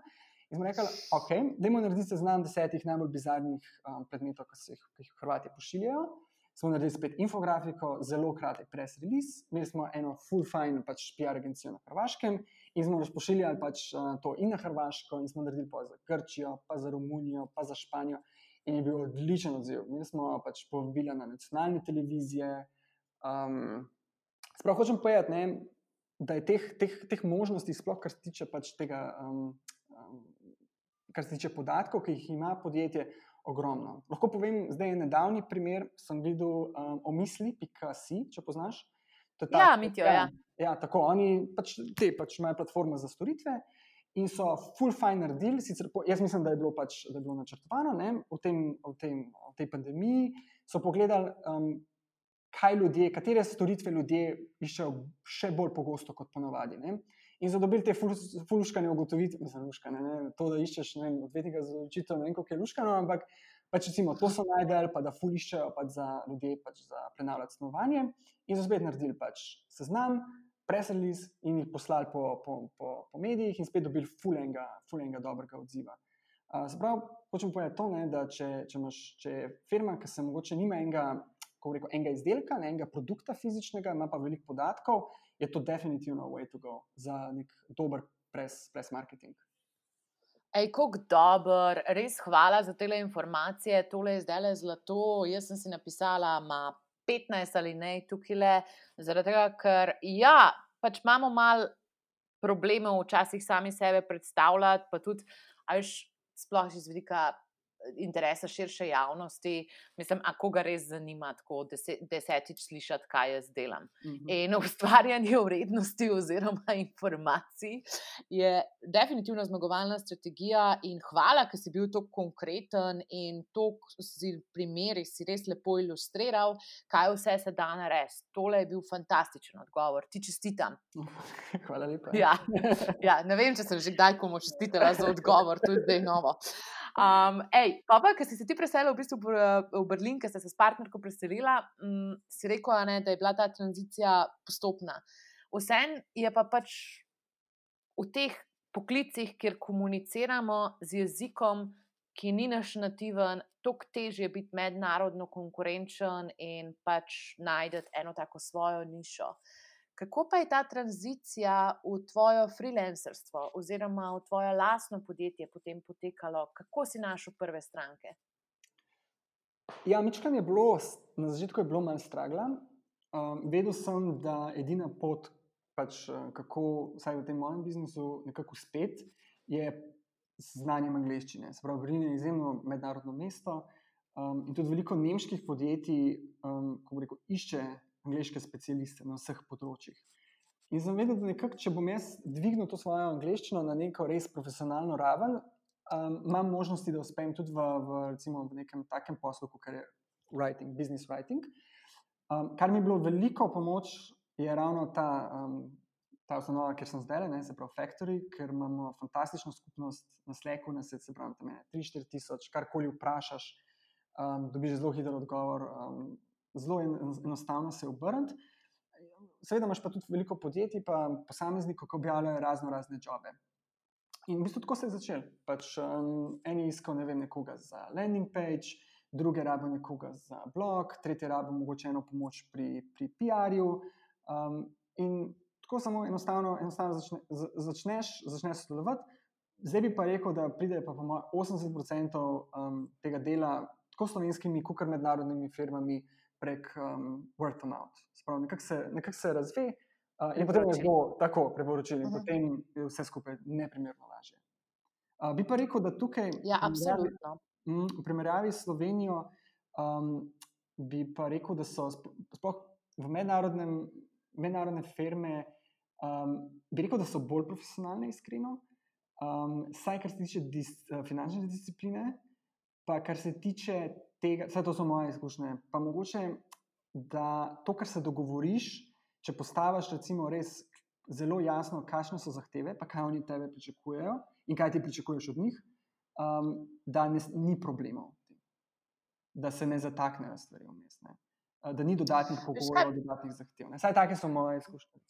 [SPEAKER 3] In smo rekli, ok, da imamo narediti seznam desetih najbolj bizarnih um, predmetov, ki, jih, ki jih Hrvati pošiljajo. Smo naredili spet infografiko, zelo kratek press release. Imeli smo eno full fine pač PR agencijo na Hrvaškem in smo razpošiljali pač uh, to in na Hrvaško, in smo naredili pa za Grčijo, pa za Romunijo, pa za Španijo. In je bil odličen odziv. Mi smo pač povabili na nacionalne televizije. Um, Sprav hočem povedati, da je teh, teh, teh možnosti, sploh kar se tiče pač tega, um, um, kar se tiče podatkov, ki jih ima podjetje, ogromno. Lahko povem, zdaj je nedavni primer, sem videl um, omisli.si, če poznaš.
[SPEAKER 2] Ta, ja, mitijo, ja.
[SPEAKER 3] ja, tako oni pač, te pač imajo platforme za storitve. In so full fine naredili, sicer po, jaz mislim, da je bilo, pač, da je bilo načrtovano ne, v, tem, v, tem, v tej pandemiji. So pogledali, um, kaj ljudje, katere storitve ljudje iščejo še bolj pogosto kot ponovadi. Ne. In so dobili te fuluškane ugotovitve, mislim, luškane, ne, to, da iščeš odvetnika za odločitev, ne vem, kako je luškano, ampak pač recimo, to so najdel, pa da fuliščejo pač za ljudi, pač za prenavljati stanovanje. In so spet naredili pač seznam, preselili in jih poslali po, po, po, po medijih, in spet dobili fulenga, fulenga dobrega odziva. Uh, Sprav, hočem povedati to, ne, da če, če, imaš, če je firma, ki se mogoče nima enega, rekel, enega izdelka, ne, enega produkta fizičnega, ima pa veliko podatkov, je to definitivno way to go za nek dober press, press marketing.
[SPEAKER 2] Ej, kako dober, res hvala za te informacije, tole je zdaj le zlato. Jaz sem si napisala, ima 15 ali ne, tukaj le, zaradi tega, ker ja, pač imamo malo problemov, včasih sami sebe predstavljati, pa tudi, ajš, sploh iz vidika interesa širše javnosti, mislim, a koga res zanima tako deset, desetič slišati, kaj jaz delam. Mm -hmm. In ustvarjanje vrednosti oziroma informacij je definitivno zmagovalna strategija in hvala, ker si bil tako konkreten in to si primeri si res lepo ilustriral, kaj vse se da narediti. Tole je bil fantastičen odgovor, ti čestitam.
[SPEAKER 3] Hvala lepa.
[SPEAKER 2] Ja, ja, ne vem, če sem že kdaj komu čestitala za odgovor, to je zdaj novo. Um, ej, pa, pa ker si se ti preselil v, bistvu v Berlin, ker si se s partnerko preselila, um, si rekel, ne, da je bila ta tranzicija postopna. Vsem je pa pač v teh poklicih, kjer komuniciramo z jezikom, ki ni naš nativen, toliko težje biti mednarodno konkurenčen in pač najti eno tako svojo nišo. Kako pa je ta tranzicija v tvoje freelancerstvo oziroma v tvoje lastno podjetje potem potekalo? Kako si našel prve stranke?
[SPEAKER 3] Ja, Mičkam je bilo, na začetku je bilo manj stragla. Um, vedel sem, da edina pot, pač, eh, kako vsaj v tem mojem biznisu nekako uspeti, je znanje angleščine. Se pravi, Berlin je izjemno mednarodno mesto um, in tudi veliko nemških podjetij, um, ko rekel, išče angliške specialiste na vseh področjih. In sem vedel, da nekak, če bom jaz dvignil to svojo angliščino na neko res profesionalno raven, um, imam možnosti, da uspem tudi v, v, recimo, v nekem takem poslu, kot je writing, business writing. Um, kar mi je bilo veliko pomoč, je ravno ta, um, ta ustanova, kjer sem zdaj, ne, se pravi Factory, ker imamo fantastično skupnost na Slacku, na svetu, se pravi, tam je 3-4 tisoč, karkoli vprašaš, um, dobiš zelo hiter odgovor. Um, zelo enostavno se obrniti. Seveda imaš pa tudi veliko podjetij, pa posameznikov, ki objavljajo razno razne jobe. In v bistvu tako se je začel. Pač, um, en je iskal ne nekoga za landing page, druge rabo nekoga za blog, tretje rabo mogoče eno pomoč pri, pri PR-ju. Um, in tako samo enostavno, enostavno začne, začneš, začneš sodelovati. Zdaj bi pa rekel, da pride pa 80% um, tega dela tako slovenskimi, kot tudi mednarodnimi firmami prek um, word of mouth. Nekako se, nekak se razve uh, in potem je zelo tako priporočil, in uh -huh. potem je vse skupaj neprimerno lažje. Uh, bi pa rekel, da tukaj,
[SPEAKER 2] ja, absolutno.
[SPEAKER 3] Mm, v primerjavi s Slovenijo, um, bi pa rekel, da so sploh v mednarodnem, mednarodne firme, um, bi rekel, da so bolj profesionalne, iskreno. Um, saj, kar se tiče dis, uh, finančne discipline, pa kar se tiče tega, vse to so moje izkušnje. Pa mogoče, da to, kar se dogovoriš, če postaviš, recimo, res zelo jasno, kakšne so zahteve, pa kaj oni tebe pričakujejo in kaj ti pričakuješ od njih, um, da ne, ni problemov, da se ne zataknejo stvari vmes. Ne? Da ni dodatnih pogojev, dodatnih zahtev. Ne? Saj take so moje izkušnje.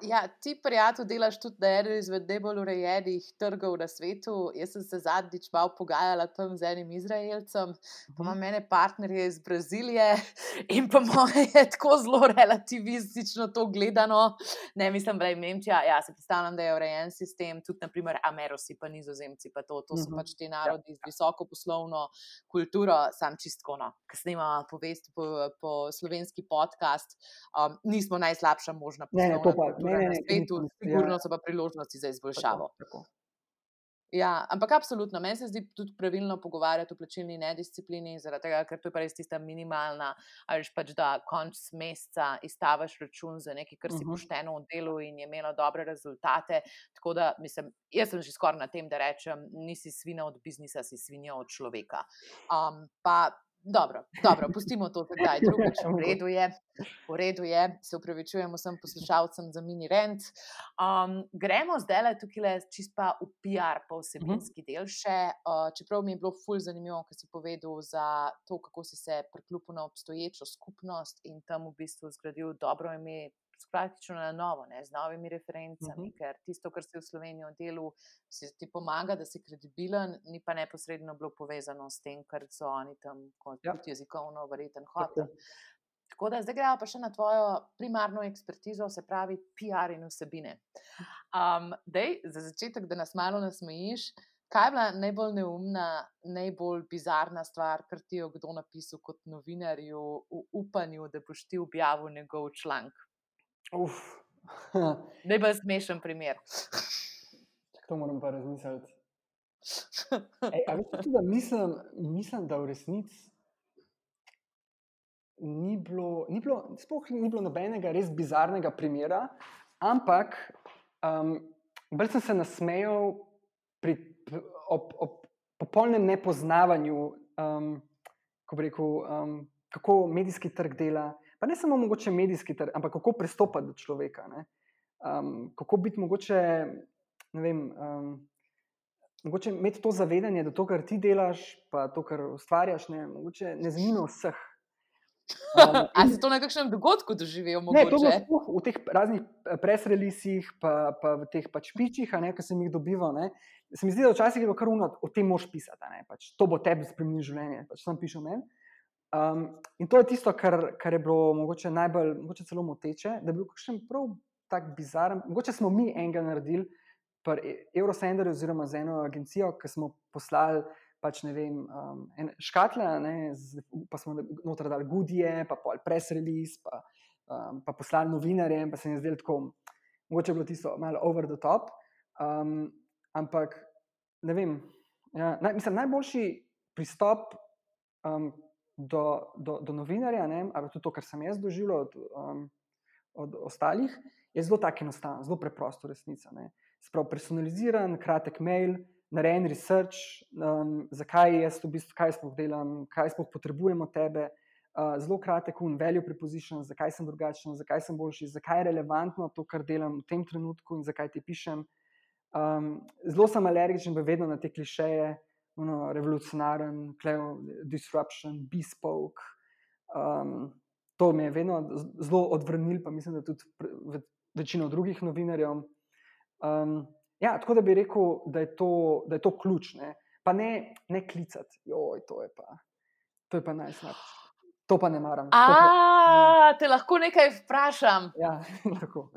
[SPEAKER 2] Ja, ti, prijatelj, delaš tudi na enem izmed najbolj urejenih trgov na svetu. Jaz sem se zadnjič malo pogajala tam z enim Izraelcem, pa ima mene partnerje iz Brazilije in po mojem je tako zelo relativistično to gledano. Ne, mislim, da je Nemčija, ja, se predstavljam, da je urejen sistem, tudi naprimer Amerosi, pa nizozemci, pa to, to so pač ti narodi z visoko poslovno kulturo, sam čistko, no, ki snima povest po, po slovenski podcast, um, nismo najslabša možna poslovna ne, ne, ne, na svetu, sigurno ja. so pa priložnosti za izboljšavo. Tako, tako. Ja, ampak absolutno, meni se zdi tudi pravilno pogovarjati o plačilni nedisciplini, tega, ker to je pa res tista minimalna, ali pač da konc meseca izstavaš račun za nekaj, kar si uh mhm. -huh. pošteno v delu in je imelo dobre rezultate. Tako da, mislim, jaz sem že skoraj na tem, da rečem, nisi svina od biznisa, si svinja od človeka. Um, pa Dobro, dobro, pustimo to zdaj, drugič, v redu je, v redu je, se upravičujem vsem poslušalcem za mini rent. Um, gremo zdaj le tukaj le čist pa v PR, pa vsebinski uh -huh. del še. Uh, čeprav mi je bilo ful zanimivo, kar si povedal za to, kako si se priklopil na obstoječo skupnost in tam v bistvu zgradil dobro ime praktično na novo, ne, z novimi referencami, uh mhm. -huh. ker tisto, kar si v Sloveniji delu, ti pomaga, da si kredibilen, ni pa neposredno bilo povezano s tem, kar so oni tam kot ja. jezikovno verjeten hotel. Tako da zdaj gremo pa še na tvojo primarno ekspertizo, se pravi PR in vsebine. Um, dej, za začetek, da nas malo nasmejiš, kaj je bila najbolj neumna, najbolj bizarna stvar, kar ti je kdo napisal kot novinarju v upanju, da boš ti objavil njegov članek? Najbolj smešen primer.
[SPEAKER 3] To moram pa razmisliti. Ej, tudi, da mislim, mislim, da v resnici ni bilo, ni bilo, sploh ni bilo nobenega res bizarnega primera, ampak um, bolj sem se nasmejal pri, ob, ob popolnem nepoznavanju, um, kako, rekel, um, kako medijski trg dela pa ne samo mogoče medijski, ter, ampak kako pristopati do človeka. Um, kako biti mogoče, ne vem. Um, Mogoče imeti to zavedanje, da to, kar ti delaš, pa to, kar ustvarjaš, ne, ne zanima vseh.
[SPEAKER 2] Um, Ali si to na kakšnem dogodku doživel? Ne,
[SPEAKER 3] to je v teh raznih eh, presrelisih, pa, pa v teh pač pičih, ki sem jih dobival. Ne. Se mi zdi, da včasih je bilo kar uno, o tem moš pisati. Pač, to bo tebi spremenilo življenje. Pač sam pišem meni. Um, in to je tisto, kar, kar je bilo mogoče najbolj, mogoče celo moteče, da je bil še prav tako bizaren. Mogoče smo mi enega naredili, pa e, Eurosender, oziroma z eno agencijo, ki smo poslali pač, vem, um, škatle, ne, z, pa smo noter dali gudije, pa pol press release, pa, um, pa poslali novinarje, pa se jim je zdelo tako, mogoče je bilo tisto malo over the top. Um, ampak ne vem, ja, naj, mislim, najboljši pristop. Um, do, do, do novinarja, ne, ali tudi to, kar sem jaz doživel od, um, od ostalih, je zelo tako enostavno, zelo preprosto, resnica. Sprav personaliziran, kratek mail, narejen research, um, zakaj jaz v bistvu, kaj sploh delam, kaj sploh potrebujemo tebe. Uh, zelo kratek, un value preposition, zakaj sem drugačen, zakaj sem boljši, zakaj je relevantno to, kar delam v tem trenutku in zakaj ti pišem. Um, zelo sem alergičen, pa vedno na te klišeje, ono, revolucionaren, disruption, bespoke. Um, to mi je vedno zelo odvrnil, pa mislim, da tudi večino drugih novinarjev. Um, ja, tako da bi rekel, da je to, da je to ključ, ne? pa ne, ne klicati, joj, to je pa, to je pa najslabše. To pa ne maram.
[SPEAKER 2] A, pa... te lahko nekaj vprašam.
[SPEAKER 3] Ja, lahko.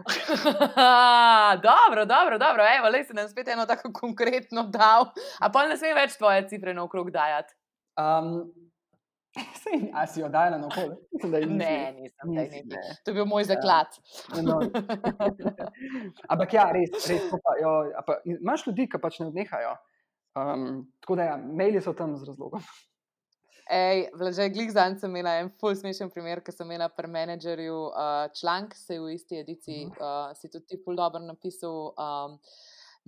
[SPEAKER 2] dobro, dobro, dobro. Evo, le si nam spet eno tako konkretno dal. A pa ne smem več tvoje cifre na okrog dajati. Um,
[SPEAKER 3] Sej, a si jo dajala na okolje?
[SPEAKER 2] Ne, nisem. Nisi, ne. To je bil moj ja. zaklad. Ja. No.
[SPEAKER 3] Ampak ja, res, res. Pa, jo, pa, imaš ljudi, ki pač ne odnehajo. Um, tako da, ja, maili so tam z razlogom.
[SPEAKER 2] Ej, že glih zanj sem imela en full smešen primer, ker sem imela pri menedžerju uh, članek, se je v isti ediciji, uh, si tudi ti full dobro napisal. Um,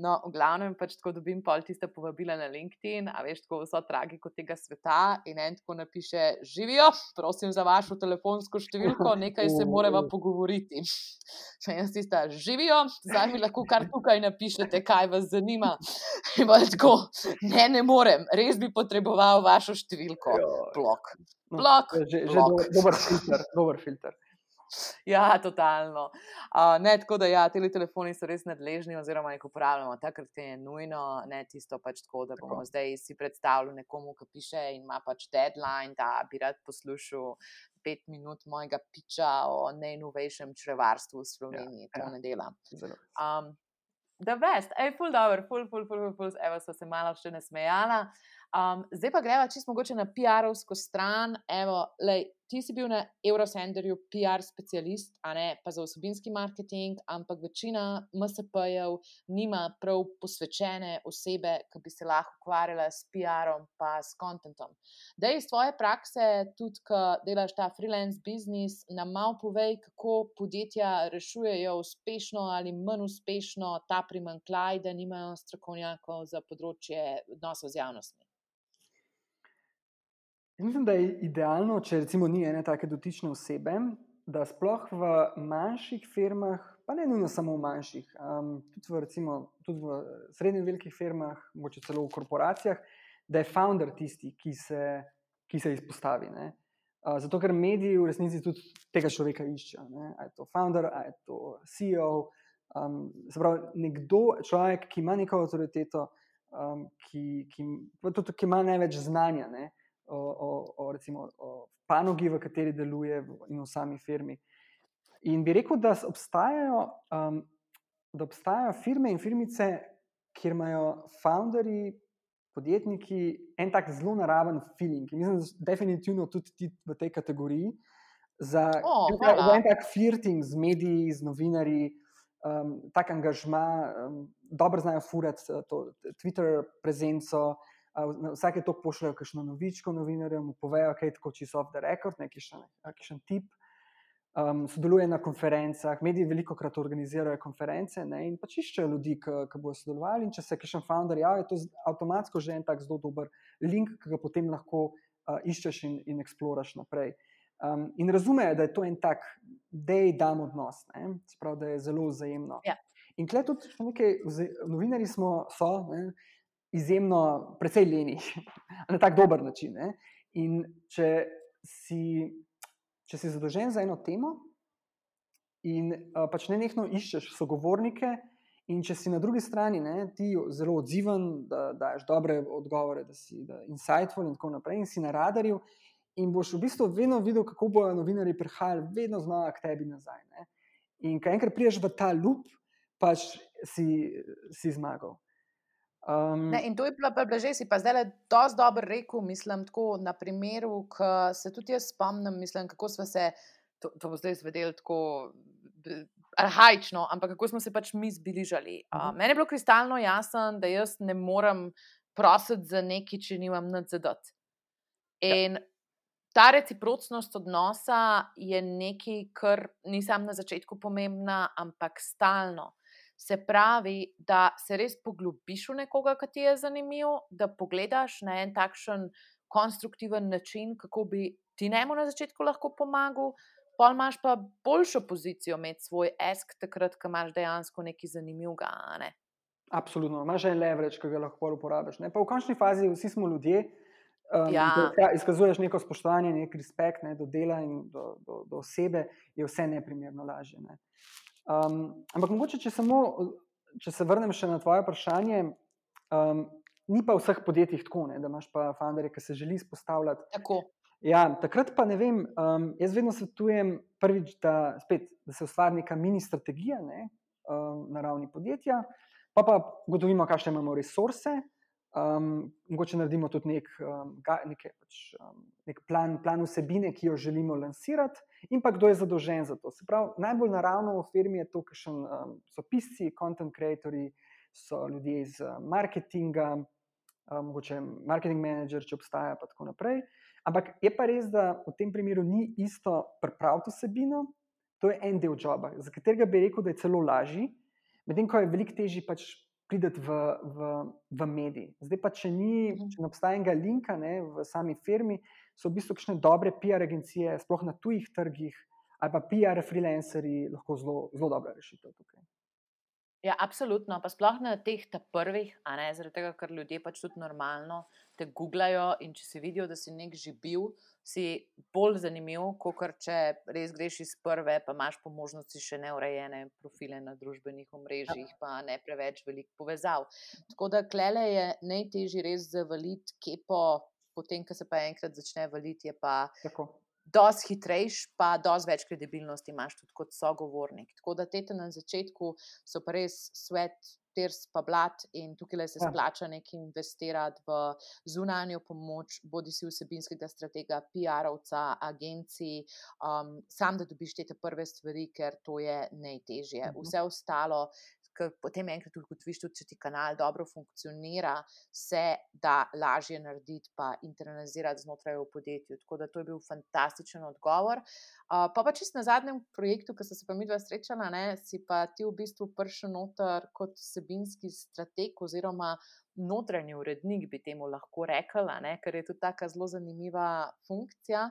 [SPEAKER 2] No, v glavnem pač tako dobim pol tiste povabila na LinkedIn, a veš, tako so tragiko tega sveta. In en tako napiše: Živijo, prosim za vašo telefonsko številko, nekaj se moramo pogovoriti. Še en tista, živijo, zdaj mi lahko kar tukaj napišete, kaj vas zanima. In pa tako, ne, ne morem, res bi potreboval vašo številko. Blok.
[SPEAKER 3] No, blok. Že, že blok. dober filter. Dober filter.
[SPEAKER 2] Ja, totalno. Uh, ne, tako da, ja, ti telefoni so res nadležni, oziroma jih uporabljamo takrat, ko je nujno, ne tisto pač tako, da bomo tako. zdaj si predstavljali nekomu, ki piše in ima pač deadline, da bi rad poslušal pet minut mojega piča o najnovejšem črevarstvu v ja, Sloveniji, ja, to ja. ne dela. Um, da, vest, ej, full dobro, full, full, full, full, full, evo, so se malo še ne smejala. Um, zdaj pa greva čisto mogoče na PR-ovsko stran. Evo, lej, ti si bil na Eurocenterju PR specialist, a ne pa za osebinski marketing, ampak večina MSP-jev nima prav posvečene osebe, ki bi se lahko ukvarjala s PR-om pa s kontentom. Da iz tvoje prakse, tudi ko delaš ta freelance business, nam malo povej, kako podjetja rešujejo uspešno ali manj uspešno ta primankljaj, da nimajo strokovnjakov za področje odnosov z javnostmi.
[SPEAKER 3] Mislim, da je idealno, če recimo ni ene take dotične osebe, da sploh v manjših firmah, pa ne nujno samo v manjših, um, tudi, v, recimo, tudi v srednjih velikih firmah, mogoče celo v korporacijah, da je founder tisti, ki se, ki se izpostavi. Uh, zato, ker mediji v resnici tudi tega človeka iščejo. Ali je to founder, ali je to CEO. Um, pravi, nekdo, človek, ki ima neko avtoriteto, um, ki, ki, tudi, ki ima največ znanja. Ne? O, o, o, recimo, o panogi, v kateri deluje, in v sami firmi. In bi rekel, da obstajajo, um, da obstajajo firme in firmice, kjer imajo founderji, podjetniki en tak zelo naraven feeling. In mislim, da definitivno tudi ti v tej kategoriji. Za, oh, en tak flirting z mediji, z novinarji, um, tak angažma, um, dobro znajo furati to Twitter prezenco, vsake to pošljajo, kakšno novičko novinarjem, povejo, kaj je tako čisto off the record, neki še en tip. Um, sodeluje na konferencah, mediji veliko krat organizirajo konference ne, in pač iščejo ljudi, ki bodo sodelovali. In če se kakšen founder javi, je to avtomatsko že en tak zelo dober link, ki ga potem lahko uh, iščeš in, in eksploraš naprej. Um, in razumejo, da je to en tak, da je dam odnos, sprav, da je zelo vzajemno.
[SPEAKER 2] Ja.
[SPEAKER 3] In tukaj tudi nekaj, novinari smo, so, ne, izjemno, precej leni, na tak dober način. Ne? In če si, če si zadolžen za eno temo in uh, pač ne nekno iščeš sogovornike, in če si na drugi strani ne, ti zelo odziven, da daš dobre odgovore, da si da insightful in tako naprej, in si na radarju. In boš v bistvu vedno videl, kako bodo novinari prihajali, vedno znova k tebi nazaj. Ne? In ko enkrat priješ v ta lup, pač si, si zmagal.
[SPEAKER 2] Um, ne, in to je bila, bila že si pa zdaj le dosti dobro rekel, mislim, tako na primeru, ki se tudi jaz spomnim, mislim, kako smo se, to, to bo zdaj zvedeli tako arhajično, ampak kako smo se pač mi zbližali. Uh, uh -huh. Meni je bilo kristalno jasno, da jaz ne morem prositi za nekaj, če nimam nadzadot. Ja. In ja. ta reciprocnost odnosa je nekaj, kar ni samo na začetku pomembna, ampak stalno. Se pravi, da se res poglobiš v nekoga, ki ti je zanimiv, da pogledaš na en takšen konstruktiven način, kako bi ti njemu na začetku lahko pomagal, pa imaš pa boljšo pozicijo med svoj esk, takrat, ko imaš dejansko nekaj zanimivega. Ne?
[SPEAKER 3] Absolutno, imaš en leverage, ki ga lahko uporabiš. Ne? Pa v končni fazi vsi smo ljudje. Um, ja. ja. Izkazuješ neko spoštovanje, nek respekt ne, do dela in do, do, do osebe, je vse neprimerno lažje. Ne. Um, ampak mogoče, če, samo, če se vrnem še na tvoje vprašanje, um, ni pa v vseh podjetjih tako, ne, da imaš pa fandere, ki se želi izpostavljati.
[SPEAKER 2] Tako.
[SPEAKER 3] Ja, takrat pa ne vem, um, jaz vedno svetujem, prvič, da, spet, da se ustvari neka mini strategija ne, um, na ravni podjetja, pa pa gotovimo, kakšne imamo resurse. Um, mogoče naredimo tudi nek, um, ga, neke, pač, um, nek plan, plan vsebine, ki jo želimo lansirati, in pa kdo je zadolžen za to. Se pravi, najbolj naravno v firmi je to, kar um, so pisci, content creatori, so ljudje iz uh, marketinga, um, mogoče marketing manager, če obstaja, pa tako naprej. Ampak je pa res, da v tem primeru ni isto pripraviti vsebino, to je en del joba, za katerega bi rekel, da je celo lažji, medtem ko je veliko težje pač priti v, v, v mediji. Zdaj pa, če, ni, mhm. če ne obstaja enega linka ne, v sami firmi, so v bistvu kakšne dobre PR agencije, sploh na tujih trgih, ali pa PR freelancerji, lahko zelo, zelo dobra rešitev tukaj.
[SPEAKER 2] Ja, absolutno. Pa sploh na teh prvih, a ne zaradi tega, ker ljudje pač tudi normalno te googlajo in če si vidijo, da si nek že bil, si bolj zanimiv, kot če res greš iz prve, pa imaš po možnosti še neurejene profile na družbenih omrežjih, pa ne preveč velik povezav. Tako da klele je najtežje res zavaliti, kje po, potem, ko se pa enkrat začne valiti, je pa. Tako dosti hitrejš, pa dosti več kredibilnosti imaš tudi kot sogovornik. Tako da te na začetku so pa res svet. Ters pa blat, in tukaj se ja. splača nekaj investirati v zunanjo pomoč, bodi si vsebinskega stratega, PR-ovca, agencij, um, sam da dobiš te prve stvari, ker to je najtežje. Mhm. Vse ostalo ker potem enkrat ugotoviš, tudi če ti kanal dobro funkcionira, se da lažje narediti, pa internalizirati znotraj v podjetju. Tako da to je bil fantastičen odgovor. Uh, pa pa čist na zadnjem projektu, ki so se pa mi dva srečala, ne, si pa ti v bistvu prišel noter kot sebinski strateg oziroma notranji urednik, bi temu lahko rekla, ne, ker je to tako zelo zanimiva funkcija.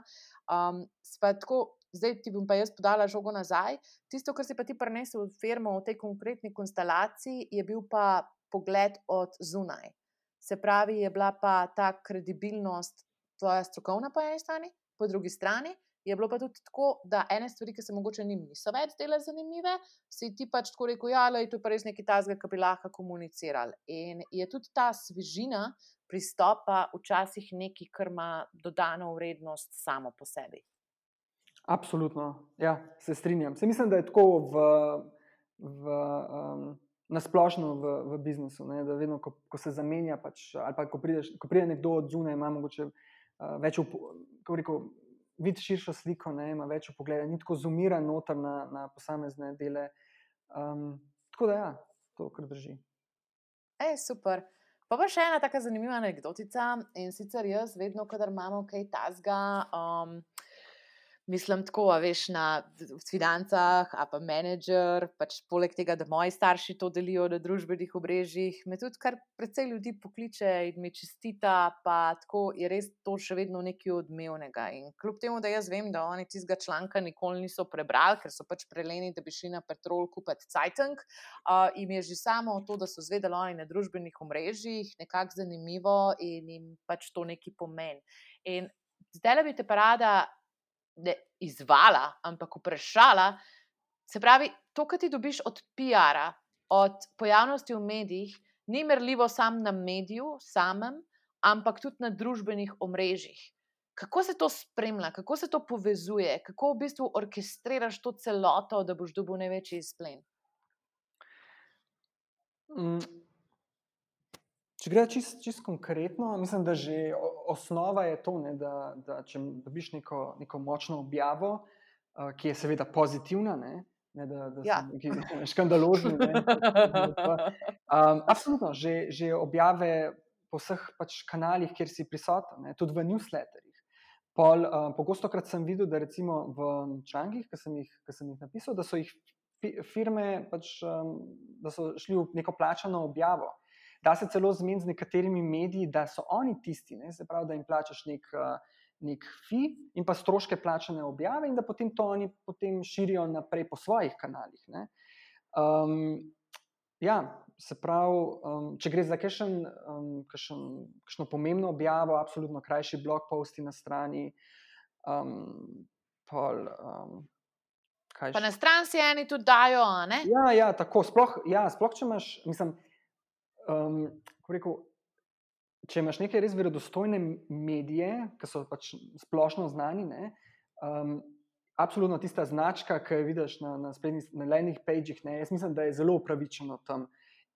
[SPEAKER 2] Um, tako, zdaj ti bom pa jaz podala žogo nazaj. Tisto, kar si pa ti prenesel v firmo v tej konkretni konstelaciji, je bil pa pogled od zunaj. Se pravi, je bila pa ta kredibilnost tvoja strokovna po eni strani, po drugi strani. Je bilo pa tudi tako, da ene stvari, ki se mogoče njim niso več dele zanimive, si ti pač tako rekel, ja, le, to je pa res nekaj tazga, ki bi lahko komunicirali. In je tudi ta svežina pristopa včasih nekaj, kar ima dodano vrednost samo po sebi.
[SPEAKER 3] Absolutno, ja, se strinjam. Se mislim, da je tako v, v, um, nasplošno v, v biznisu. Ne, da vedno, ko, ko se zamenja, pač, ali pa ko, prideš, ko pride nekdo od zunaj, ima mogoče uh, več, kako rekel, vidi širšo sliko, ne, ima več pogleda, ni tako zumiran noter na, na posamezne dele. Um, tako da, ja, to kar drži.
[SPEAKER 2] E, super. Pa pa še ena tako zanimiva anekdotica. In sicer jaz, vedno, kadar imamo kaj tasga. Um, mislim, tako, veš, na financah, a pa menedžer, pač poleg tega, da moji starši to delijo na družbenih obrežjih, me tudi kar precej ljudi pokliče in mi čestita, pa tako je res to še vedno nekaj odmevnega. In kljub temu, da jaz vem, da oni tistega članka nikoli niso prebrali, ker so pač preleni, da bi šli na petrol kupiti Cajtang, uh, jim je že samo to, da so zvedeli oni na družbenih omrežjih, nekako zanimivo in jim pač to neki pomen. In zdaj bi te parada ne izvala, ampak vprašala. Se pravi, to, kar ti dobiš od PR-a, od pojavnosti v medijih, ni merljivo samo na mediju, samem, ampak tudi na družbenih omrežjih. Kako se to spremlja, kako se to povezuje, kako v bistvu orkestriraš to celoto, da boš dobil največji izplen?
[SPEAKER 3] Mm, Če gre čisto čist konkretno, mislim, da že osnova je to, ne, da, da če dobiš neko, neko močno objavo, uh, ki je seveda pozitivna, ne, ne da, da ja. so škandalozni. Um, absolutno, že, že objave po vseh pač kanalih, kjer si prisoten, ne, tudi v newsletterjih. Pol, um, pogosto krat sem videl, da recimo v člankih, ki sem, sem jih napisal, da so jih firme pač, um, da so šli v neko plačano objavo. Da se celo zmeni z nekaterimi mediji, da so oni tisti, ne, se pravi, da jim plačaš nek, uh, nek fi in pa stroške plačane objave, in da potem to oni potem širijo naprej po svojih kanalih. Um, ja, se pravi, um, če gre za kakšno um, pomembno objavo, absolutno krajši blog posti na strani. Um, pol, um,
[SPEAKER 2] Pa na stran si eni tudi dajo.
[SPEAKER 3] Ja, ja, tako. Sploh, ja, sploh če imaš, mislim, um, rekel, če imaš neke res verodostojne medije, ki so pač splošno znani, ne, um, absolutno tista značka, ki jo vidiš na, na spletnih nelenih pageh, ne, jaz mislim, da je zelo upravičeno tam.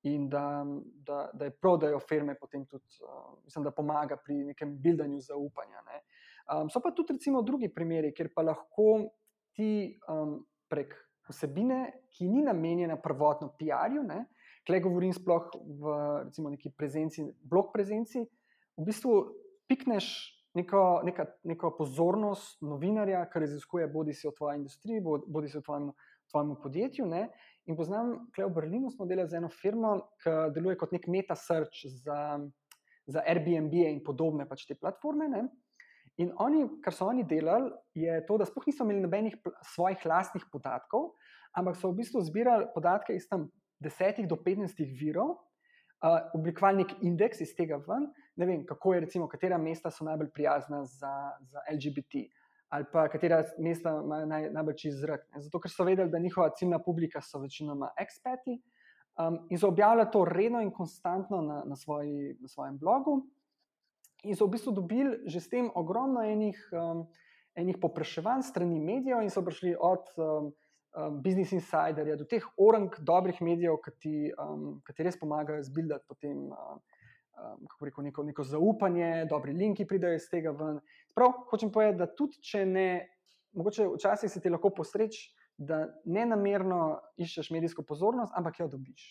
[SPEAKER 3] In da, da, da je prav, da jo firme potem tudi, uh, mislim, da pomaga pri nekem buildanju zaupanja. Ne. Um, so pa tudi, recimo, drugi primeri, kjer pa lahko ti um, prek vsebine, ki ni namenjena prvotno PR-ju, Klej govorim sploh v recimo, neki prezenci, blog prezenci, v bistvu pikneš neko, neka, neko pozornost novinarja, ki raziskuje bodi si v tvoji industriji, bodi si v tvojem, tvojem podjetju. Ne? In poznam, klej v Berlinu smo delali z eno firmo, ki deluje kot nek meta search za, za Airbnb in podobne pač te platforme. Ne? In oni, kar so oni delali, je to, da sploh niso imeli nobenih svojih lastnih podatkov, ampak so v bistvu zbirali podatke iz tam 10 do 15 virov, uh, oblikovali nek indeks iz tega ven, ne vem, kako je, recimo, katera mesta so najbolj prijazna za, za LGBT. Ali pa katera mesta imajo naj, najbolj čist zrak. Zato, ker so vedeli, da njihova ciljna publika so večinoma ekspeti um, in so objavljali to redno in konstantno na, na, svoji, na svojem blogu. In so v bistvu dobili že s tem ogromno enih, um, enih popraševanj strani medijev, in so prišli od um, um, Business Insiderja do teh orang dobrih medijev, ki ti, um, ki ti res pomagajo zbildati potem. Um, Um, kako reko, neko, neko zaupanje, dobri linki pridejo iz tega ven. Prav, hočem povedati, da tudi če ne, mogoče včasih se ti lahko posreč, da ne namerno iščeš medijsko pozornost, ampak jo dobiš.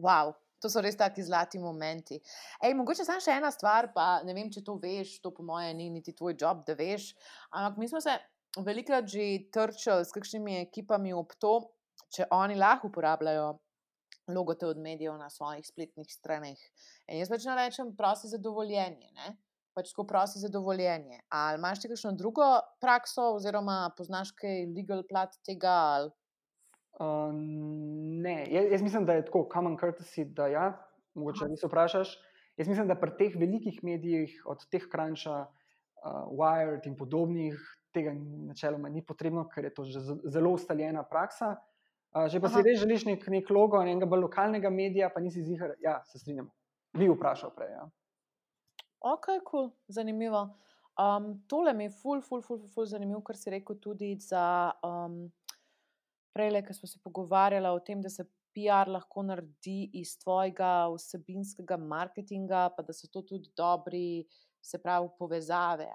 [SPEAKER 2] Wow, To so res taki zlati momenti. Ej, mogoče samo še ena stvar, pa ne vem, če to veš, to po mojem ni niti tvoj job, da veš. Ampak mi smo se velikrat že trčili s kakšnimi ekipami ob to, če oni lahko uporabljajo logote od medijev na svojih spletnih straneh. In jaz pač ne rečem, prosi za dovoljenje. Ne? Pač tako prosi za dovoljenje. Ali imaš ti kakšno drugo prakso, oziroma poznaš kaj legal plat tega? Ali...
[SPEAKER 3] Uh, ne, jaz, jaz mislim, da je tako common courtesy, da ja, mogoče ne se vprašaš. Jaz mislim, da pri teh velikih medijih, od teh Cruncha, uh, Wired in podobnih, tega načeloma ni potrebno, ker je to že zelo ustaljena praksa. Uh, že pa Aha. si res želiš nek, nek logo enega bolj lokalnega medija, pa nisi zihar, ja, se strinjam. Vi vprašal prej. Ja.
[SPEAKER 2] Ok, cool, zanimivo. Um, tole mi je ful, ful, ful, ful, ful zanimivo, kar si rekel tudi za. Um, prej, ki smo se pogovarjali o tem, da se PR lahko naredi iz tvojega vsebinskega marketinga, pa da so to tudi dobri, se pravi, povezave,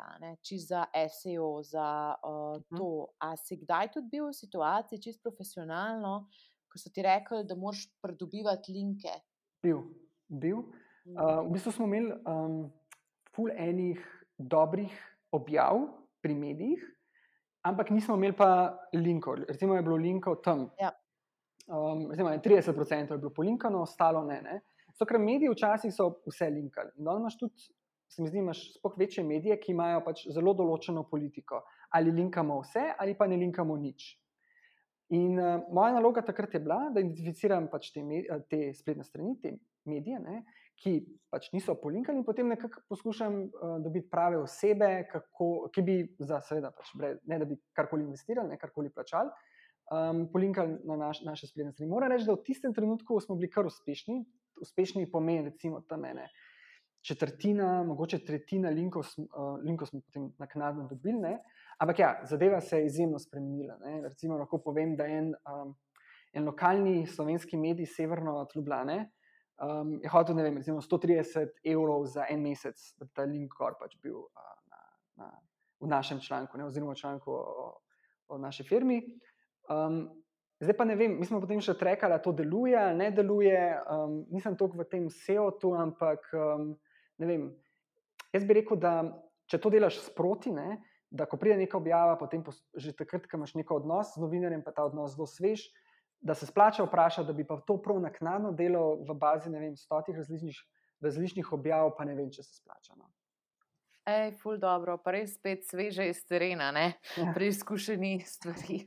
[SPEAKER 2] čez za SEO, za uh, to. A si kdaj tudi bil v situaciji, čist profesionalno, ko so ti rekli, da moraš pridobivati linke?
[SPEAKER 3] Bil, bil. Uh, v bistvu smo imeli um, ful enih dobrih objav pri medijih, ampak nismo imeli pa linkov. Recimo je bilo linkov tam.
[SPEAKER 2] Ja.
[SPEAKER 3] Um, recimo, 30% je bilo polinkano, ostalo ne. ne. So, ker mediji včasih so vse linkali. In imaš tudi, se mi zdi, imaš sploh večje medije, ki imajo pač zelo določeno politiko. Ali linkamo vse, ali pa ne linkamo nič. In uh, moja naloga takrat je bila, da identificiram pač te, te spletne strani, te medije, ne, ki pač niso polinkani, in potem nekako poskušam uh, dobiti prave osebe, kako, ki bi, za, seveda, pač, ne da bi karkoli investirali, ne karkoli plačali, um, polinkali na naš, naše spletne strani. Moram reči, da v tistem trenutku smo bili kar uspešni, uspešni pomeni, recimo, tam ene. Četrtina, mogoče tretjina linkov, uh, linkov smo potem naknadno dobili, ne? ampak ja, zadeva se je izjemno spremenila. Ne? Recimo, lahko povem, da en, um, en lokalni slovenski medij, severno od Ljubljana, um, je hotel, ne vem, recimo 130 evrov za en mesec, da bi ta link gor pač bil uh, na, na, v našem članku, ne, oziroma v članku o, o naši firmi. Um, zdaj pa ne vem, mi smo potem še trekali, da to deluje ali ne deluje. Um, nisem toliko v tem SEO-tu, ampak um, ne vem. Jaz bi rekel, da če to delaš sproti, ne, da ko pride neka objava, potem že takrat, ko imaš neko odnos z novinarjem, pa ta odnos zelo svež da se splača vprašati, da bi pa to prav naknadno delal v bazi vem, stotih različnih, različnih objav, pa ne vem, če se splača. No.
[SPEAKER 2] Ej, ful dobro, pa res spet sveže iz terena, ne? Ja. preizkušeni stvari.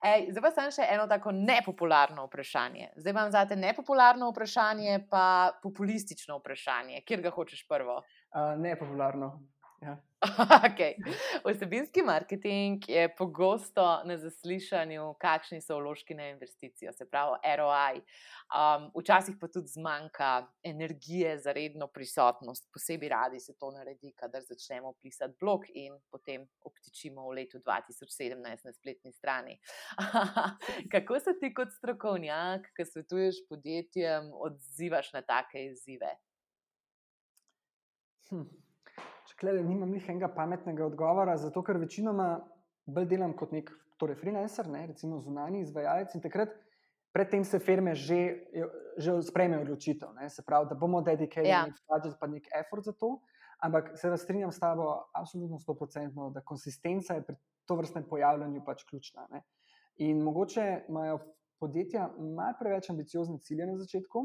[SPEAKER 2] Ej, zdaj pa sem še eno tako nepopularno vprašanje. Zdaj imam za te nepopularno vprašanje, pa populistično vprašanje. Kjer ga hočeš prvo?
[SPEAKER 3] Uh, nepopularno. Ja.
[SPEAKER 2] Okay. Vsebinski marketing je pogosto na zaslišanju, kakšni so vložki na investicijo, se pravi ROI. Um, včasih pa tudi zmanjka energije za redno prisotnost, posebej radi se to naredi, kadar začnemo pisati blog in potem obtičimo v letu 2017 na spletni strani. Kako se ti kot strokovnjak, ki svetuješ podjetjem, odzivaš na take izzive?
[SPEAKER 3] Hm. Klede, nimam jih enega pametnega odgovora, zato ker večinoma bolj delam kot nek torej freelancer, ne, recimo zunani izvajalec. In takrat, predtem se firme že, že sprejmejo odločitev, ne, se pravi, da bomo dedicated ja. nek budget, pa nek effort za to. Ampak se strinjam s tabo, absolutno 100%, da konsistenca je pri to vrstnem pojavljanju pač ključna. Ne. In mogoče imajo podjetja malo preveč ambiciozne cilje na začetku,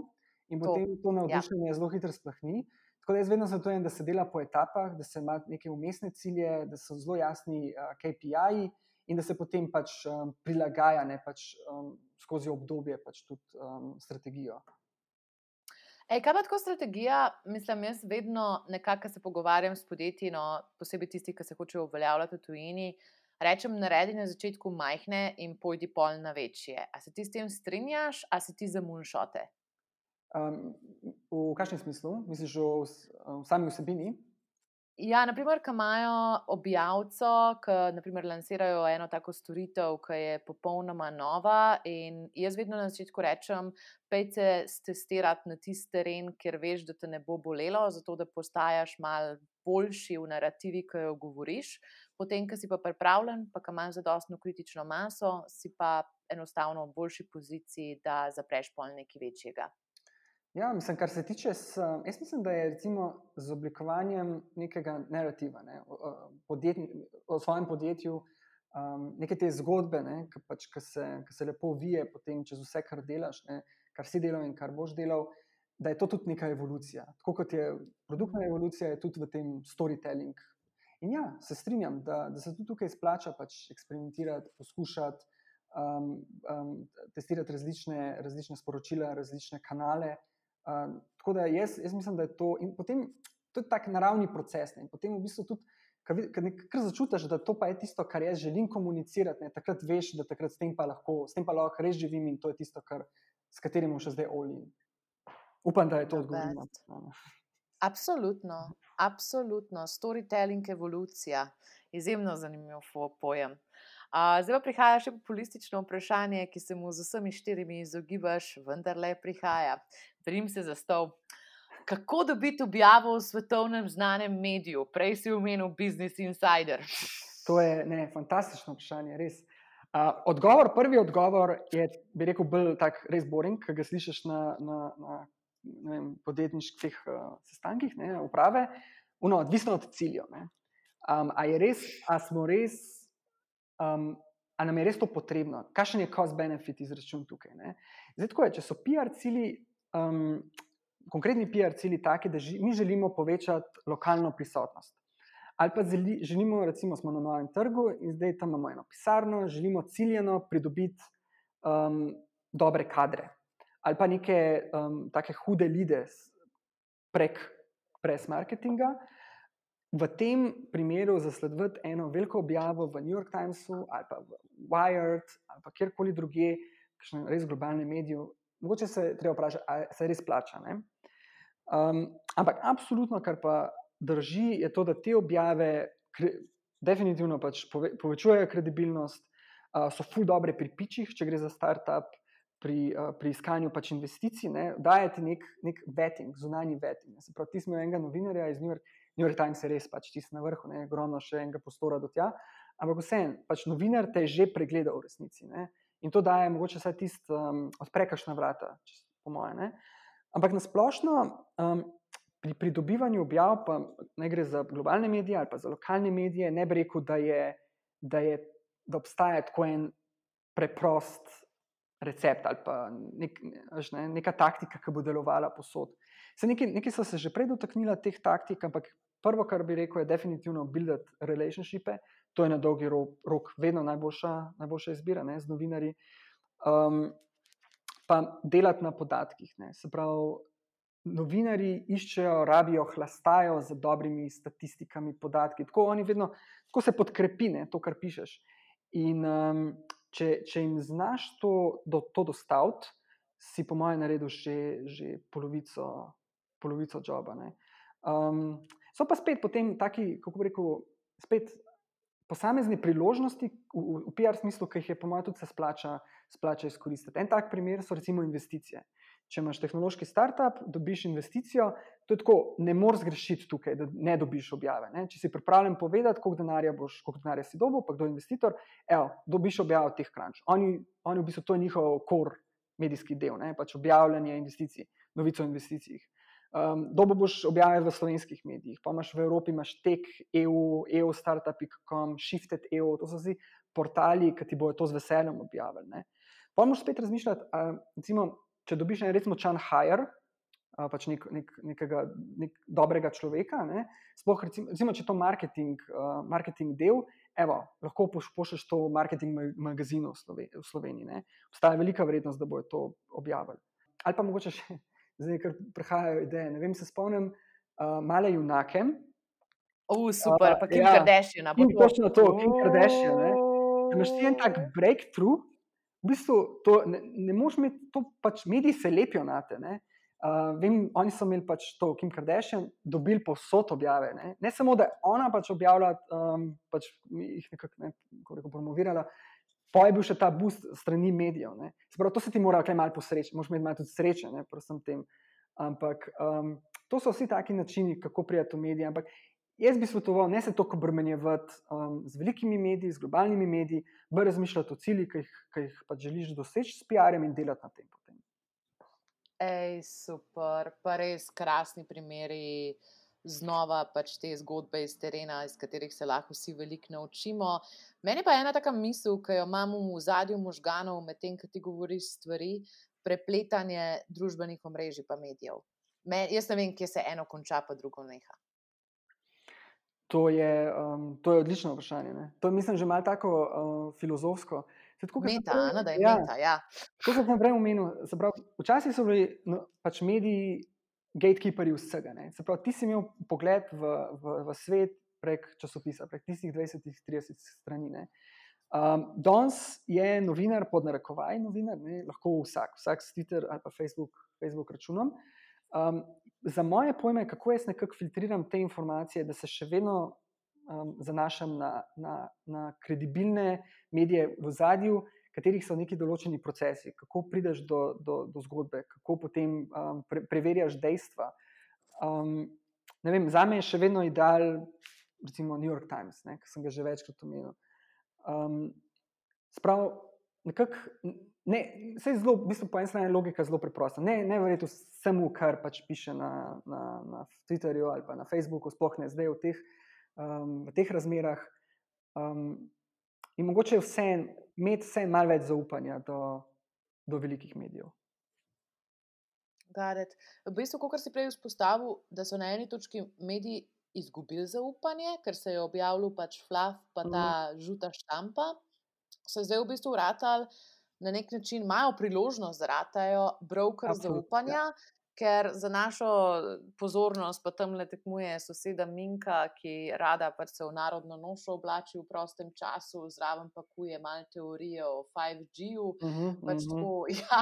[SPEAKER 3] in potem to, to navdušenje ja. zelo hitro splahni. Tako da jaz vedno svetujem, da se dela po etapah, da se ima neke umestne cilje, da so zelo jasni uh, KPI-ji in da se potem pač um, prilagaja ne, pač, um, skozi obdobje pač tudi um, strategijo.
[SPEAKER 2] Ej, kaj pa tako strategija? Mislim, jaz vedno nekako se pogovarjam s podjetji, no, posebej tisti, ki se hočejo uveljavljati v tujini. Rečem, naredi na začetku majhne in pojdi pol na večje. A se ti s tem strinjaš, a si ti za munšote?
[SPEAKER 3] Um, v kakšnem smislu? Misliš o, o sami vsebini?
[SPEAKER 2] Ja, naprimer, ko imajo objavco, ki lansirajo eno tako storitev, ki je popolnoma nova. In jaz vedno na začetku rečem, pejte testirati na tisti teren, ker veš, da te ne bo bolelo, zato da postajaš mal boljši v narativi, ki jo govoriš. Potem, ko si pa pripravljen, pa imaš zadostno kritično maso, si pa enostavno v boljši poziciji, da zapreš pol nekaj večjega.
[SPEAKER 3] Ja, mislim, kar se tiče, s, jaz mislim, da je recimo z oblikovanjem nekega narativa ne, o, podjetni, o svojem podjetju, um, neke te zgodbe, ki pač, se, se lepo vije potem čez vse, kar delaš, ne, kar si delal in kar boš delal, da je to tudi neka evolucija. Tako kot je produktna evolucija, je tudi v tem storytelling. In ja, se strinjam, da, da se tudi tukaj splača pač eksperimentirati, poskušati. Um, um, testirati različne, različne sporočila, različne kanale, tako da jaz, jaz mislim, da je to. In potem to je tak naravni proces. Ne? In potem v bistvu tudi, kar začutiš, da to pa je tisto, kar jaz želim komunicirati, ne? takrat veš, da takrat s tem pa lahko, s tem pa lahko res živim in to je tisto, kar, s katerim bom še zdaj olin. Upam, da je to odgovorno.
[SPEAKER 2] Absolutno, absolutno. Storytelling, evolucija, izjemno zanimiv pojem. Zdaj pa prihaja še populistično vprašanje, ki se mu z vsemi štirimi izogibaš, vendar le prihaja. Prim se za stol. Kako dobiti objavo v svetovnem znanem mediju? Prej si omenil Business Insider.
[SPEAKER 3] To je ne, fantastično vprašanje, res. Uh, odgovor, prvi odgovor je, bi rekel, bolj tak res boring, ki ga slišiš na, na, na vem, podjetniških uh, sestankih, ne, uprave, uno, odvisno od ciljev. Um, a je res, a smo res um, ali nam je res to potrebno, kakšen je cost-benefit izračun tukaj. Zdaj, tako je, če so PR cilji, um, konkretni PR cilji taki, da ži, mi želimo povečati lokalno prisotnost. Ali pa zeli, želimo, recimo, smo na novem trgu in zdaj tam imamo eno pisarno, želimo ciljeno pridobiti um, dobre kadre ali pa neke um, take hude lide prek press marketinga v tem primeru zaslediti eno veliko objavo v New York Timesu ali pa v Wired ali pa kjerkoli drugje, kakšne res globalne medije, mogoče se treba vprašati, ali se res plača. Um, ampak absolutno, kar pa drži, je to, da te objave definitivno pač pove, povečujejo kredibilnost, uh, so ful dobre pri pičih, če gre za startup. Pri, uh, pri iskanju pač investicij, daje ti nek, nek vetting, zunanji vetting. Se pravi, ti smo enega novinarja iz New York, New York Times je res pač tisti na vrhu, ne ogromno še enega prostora do tja. Ampak vseeno, pač novinar te je že pregledal v resnici. Ne? In to daje mogoče vsaj tisti, um, odprekaš na vrata, če, po moje. Ne? Ampak na splošno, um, pri pridobivanju objav, pa ne gre za globalne medije ali pa za lokalne medije, ne bi rekel, da, je, da, je, da obstaja tako en preprost recept ali pa nek, ne, neka taktika, ki bo delovala posod. Nekaj, nekaj so se že prej dotaknili teh taktik, ampak prvo, kar bi rekel, je definitivno build relationshipe. To je na dolgi rok, rok vedno najboljša, najboljša izbira ne, z novinarji. Um, pa delati na podatkih. Ne. Se pravi, novinari iščejo, rabijo, hlastajo z dobrimi statistikami, podatki. Tako vedno, tako se podkrepine to, kar pišeš. In um, če, če jim znaš to, do, to dostaviti, si po mojem naredil že, že polovico, polovico joba. Um, So pa spet potem taki, kako rekel, spet posamezne priložnosti v, v PR smislu, ki jih je po mojem tudi se splača, splača izkoristiti. En tak primer so recimo investicije. Če imaš tehnološki startup, dobiš investicijo, to je tako, ne moreš zgrešiti tukaj, da ne dobiš objave. Ne? Če si pripravljen povedati, koliko denarja boš, koliko denarja si dobil, pa kdo je investitor, evo, dobiš objavo teh kranč. Oni, oni v bistvu to je njihov core medijski del, ne? pač objavljanje investicij, novico o investicijah. Um, Dobo boš objavil v slovenskih medijih, pa imaš v Evropi, imaš tek EU, EU startup.com, Shifted EU, to so vsi portali, ki ti bodo to z veseljem objavili. Ne. Pa moraš spet razmišljati, uh, recimo, če dobiš en recimo Chan Hire, uh, pač nek, nek, nekega nek dobrega človeka. Ne. Sploh, recimo, recimo, če je to marketing, uh, marketing del, evo, lahko pošlješ to v marketing magazinu v, Sloven v Sloveniji. Ne. Obstaja velika verjetnost, da bojo to objavili. Ali pa mogoče še zdaj, ker prihajajo ideje. Ne vem, se spomnim uh, male junake.
[SPEAKER 2] Uh, super, uh, pa Kim ja, Kardashian.
[SPEAKER 3] Točno to, Kim Kardashian. Če imaš ti en tak breakthrough, v bistvu to, ne, ne moreš imeti, to pač mediji se lepijo na te. Uh, vem, oni so imeli pač to, Kim Kardashian, dobili povsod objave. Ne, ne samo, da je ona pač objavila, um, pač jih nekako ne, promovirala, pa je bil še ta boost strani medijev. Pravi, to se ti mora kaj malo posreči, moraš imeti malo tudi sreče, ne, tem. Ampak um, to so vsi taki načini, kako prijeti v medije. Ampak Jaz bi svetoval, ne se toliko obremenjevati um, z velikimi mediji, z globalnimi mediji, bolj razmišljati o ciljih, ki jih, ki jih pač želiš doseči s PR-jem in delati na tem. Potem.
[SPEAKER 2] Ej, super, pa res krasni primeri. Znova pač te zgodbe iz terena, iz katerih se lahko vsi veliko naučimo. Meni pa je ena taka misel, ki jo imamo v zadju možganov, medtem ko ti govoriš stvari, prepletanje družbenih omrežij in medijev. Me, jaz ne vem, kje se eno konča, pa drugo neha.
[SPEAKER 3] To je, um, to je odlično vprašanje. Ne? To je, mislim, že malo tako uh, filozofsko.
[SPEAKER 2] Meta, da je ja, meta. Ja.
[SPEAKER 3] To sem prej omenil. Včasih so bili no, pač mediji, gatekeeperi vsega. Ne? Se pravi, ti si imel pogled v, v, v svet prek časopisa, prek tistih 20-30 strani. Ne? Um, danes je novinar, pod narekovaj, novinar, ne? lahko vsak, vsak s Twitter ali pa Facebook, Facebook računom. Um, za moje pojme, kako jaz nekako filtriram te informacije, da se še vedno um, zanašam na, na, na kredibilne medije v zadju, katerih so neki določeni procesi, kako prideš do, do, do zgodbe, kako potem um, pre, preverjaš dejstva. Um, vem, za me je še vedno ideal, recimo New York Times, ki sem ga že večkrat omenil. Um, Spravo, nekako Ne, vse je zelo, v bistvu, po eni strani logika zelo preprosta. Ne, ne verjeti vsemu, kar pač piše na, na, na Twitterju ali pa na Facebooku, sploh ne zdaj v teh, um, v teh razmerah. Um, in mogoče vse, imeti vse malo več zaupanja do, do velikih medijev.
[SPEAKER 2] Garet. V bistvu, kot si prej izpostavil, da so na eni točki mediji izgubili zaupanje, ker se je objavil pač flav, pa ta mm. žuta štampa, so zdaj v bistvu vrtali na nek način imajo priložnost, da ratajo broker zaupanja. Ja. Ker za našo pozornost pa tam le tekmuje soseda Minka, ki rada pač se v narodno nošo oblači v prostem času, zraven pa kuje malo teorije o 5G-ju. Uh -huh, pač uh -huh. ja,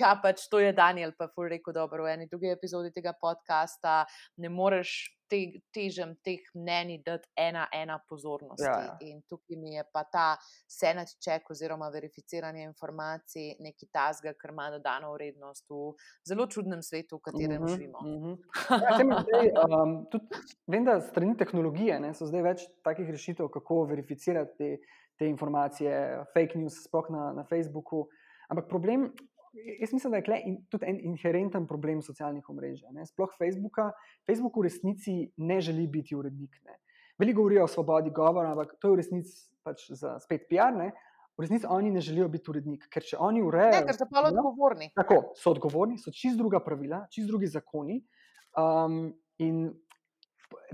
[SPEAKER 2] ja, pač to je Daniel, pa je rekel dobro v eni drugi epizodi tega podcasta. Ne moreš te, težem teh mnenj, da je ena, ena pozornost. Ja, ja. In tukaj mi je pa ta senat ček oziroma verificiranje informacij nekaj tasga, kar ima dodano vrednost v zelo čudnem svetu, v katerem uh mhm, -huh, živimo. Uh
[SPEAKER 3] mhm. -huh. ja, zdaj, um, tudi, vem, da strani tehnologije ne, so zdaj več takih rešitev, kako verificirati te, te informacije, fake news, sploh na, na Facebooku. Ampak problem Jaz mislim, da je in, tudi en inherenten problem socialnih omrežij. Sploh Facebooka. Facebook v resnici ne želi biti urednik. Ne. Veliko govorijo o svobodi govora, ampak to je v resnici pač za spet PR. Ne. V resnici oni ne želijo biti urednik, ker če oni urejajo.
[SPEAKER 2] Ne, ker so pa odgovorni.
[SPEAKER 3] Tako, so odgovorni, so čist druga pravila, čist drugi zakoni. Um, in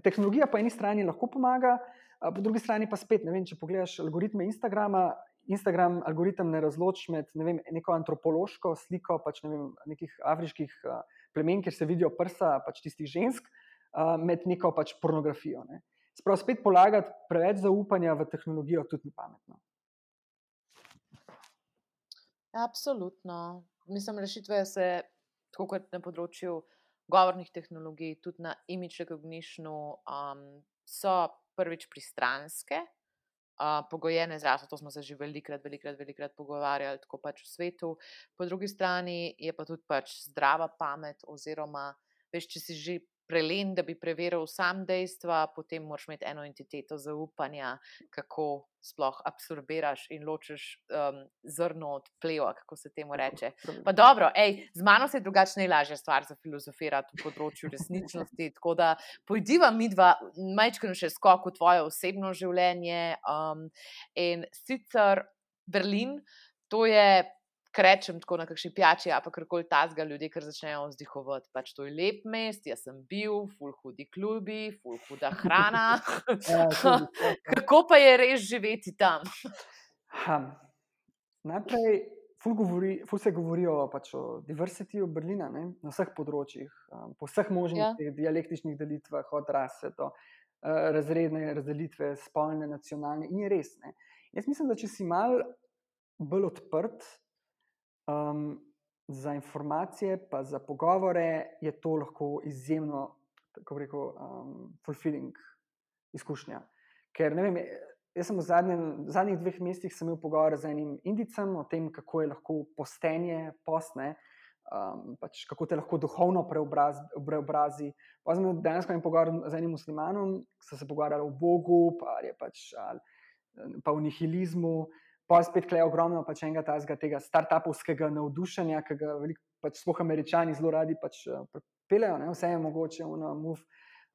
[SPEAKER 3] tehnologija po eni strani lahko pomaga, po drugi strani pa spet, ne vem, če pogledaš algoritme Instagrama, Instagram algoritem ne razloči med ne vem, neko antropološko sliko pač ne vem, nekih afriških uh, plemen, kjer se vidijo prsa pač tistih žensk, uh, med neko pač pornografijo. Ne. Sprav spet polagati preveč zaupanja v tehnologijo tudi ni pametno.
[SPEAKER 2] Absolutno. Mislim, rešitve se, tako kot na področju govornih tehnologij, tudi na imič recognition, um, so prvič pristranske, uh, pogojene z raso. To smo se že velikrat, velikrat, velikrat pogovarjali, tako pač v svetu. Po drugi strani je pa tudi pač zdrava pamet, oziroma, veš, če si že prelen, da bi preveril sam dejstva, potem moraš imeti eno entiteto zaupanja, kako sploh absorbiraš in ločiš um, zrno od pleva, kako se temu reče. Pa dobro, ej, z mano se je drugačna in lažja stvar za filozofirati v področju resničnosti. Tako da pojdiva mi dva, majčkano še skok v tvoje osebno življenje. Um, in sicer Berlin, to je krečem tako na kakšni pijači, a pa karkoli tazga ljudi, ker začnejo vzdihovati. Pač to je lep mest, jaz sem bil, full hudi klubi, full huda hrana.
[SPEAKER 3] Ja.
[SPEAKER 2] Kako pa je res živeti tam?
[SPEAKER 3] Ha. Najprej, ful, govori, ful se govori o, pač o diversitiju Berlina ne? na vseh področjih, um, po vseh možnih
[SPEAKER 2] Ja.
[SPEAKER 3] ja. dialektičnih delitvah, od rase do uh, razredne razdelitve, spolne, nacionalne. In je res. Ne? Jaz mislim, da če si mal bolj odprt um, za informacije, pa za pogovore, je to lahko izjemno, kako rekel, um, fulfilling izkušnja. Ker ne vem. Jaz sem v, zadnjem, v zadnjih dveh mesecih imel pogovor z enim Indicem o tem, kako je lahko postenje, posne, um, pač kako te lahko duhovno preobraz, preobrazi. Pa sem imel dejansko en pogovor z enim muslimanom, ki so se pogovarjali o Bogu, pa, je pač, ali, pa o nihilizmu. Pa spet kleje ogromno pač enega tazga, tega startupovskega navdušenja, ki ga veliko, pač sploh američani zelo radi pač, uh, pripeljejo, ne? vse je mogoče, ono, move.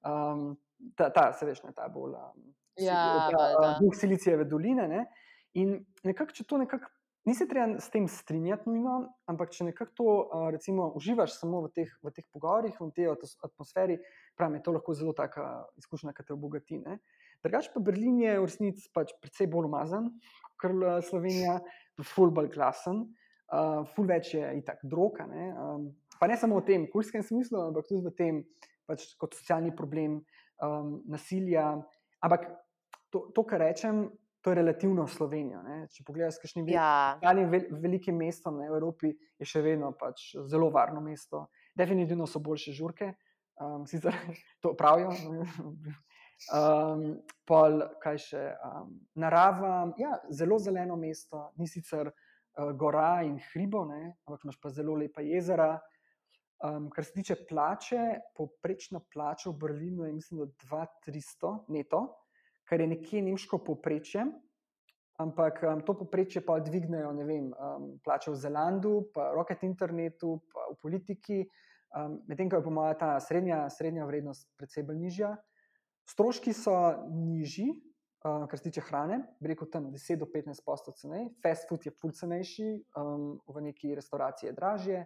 [SPEAKER 3] Um, ta, ta, se veš, ne ta bolj. Um,
[SPEAKER 2] Ja,
[SPEAKER 3] ta,
[SPEAKER 2] valjda.
[SPEAKER 3] uh, duh Silicijeve doline. Ne? In nekako, če to nekako, nisi treba s tem strinjati, nujno, ampak če nekako to, recimo, uživaš samo v teh, v teh pogovorih, v tej atmosferi, pravim, je to lahko zelo taka izkušnja, ki te obogati. Ne? Drugač pa Berlin je v resnici pač precej bolj umazan, kot eh, Slovenija, ful bolj klasen, uh, ful več je itak droga. Ne? Um, pa ne samo v tem kulskem smislu, ampak tudi v tem, pač kot socialni problem, um, nasilja. Ampak to, to, kar rečem, to je relativno Slovenijo. Ne? Če pogledaš, kakšni veliki
[SPEAKER 2] Ja,
[SPEAKER 3] vel, velikim mestom ne, v Evropi je še vedno pač zelo varno mesto. Definitivno so boljše žurke, um, sicer to pravijo. Um, pol, kaj še, um, narava, ja, zelo zeleno mesto, ni sicer uh, gora in hribo, ne, ampak imaš pa zelo lepa jezera. Um, kar se tiče plače, povprečna plača v Berlinu je, mislim, da 2300 neto, kar je nekje nemško povprečje. Ampak um, to povprečje pa dvignejo, ne vem, um, plače v Zelandu, pa Rocket Internetu, pa v politiki, um, medtem ko je po mojem ta srednja, srednja vrednost precej bolj nižja. Stroški so nižji, uh, kar se tiče hrane, rekel tam 10 do 15 posto cenej, fast food je ful cenejši, um, v neki restauraciji je dražje.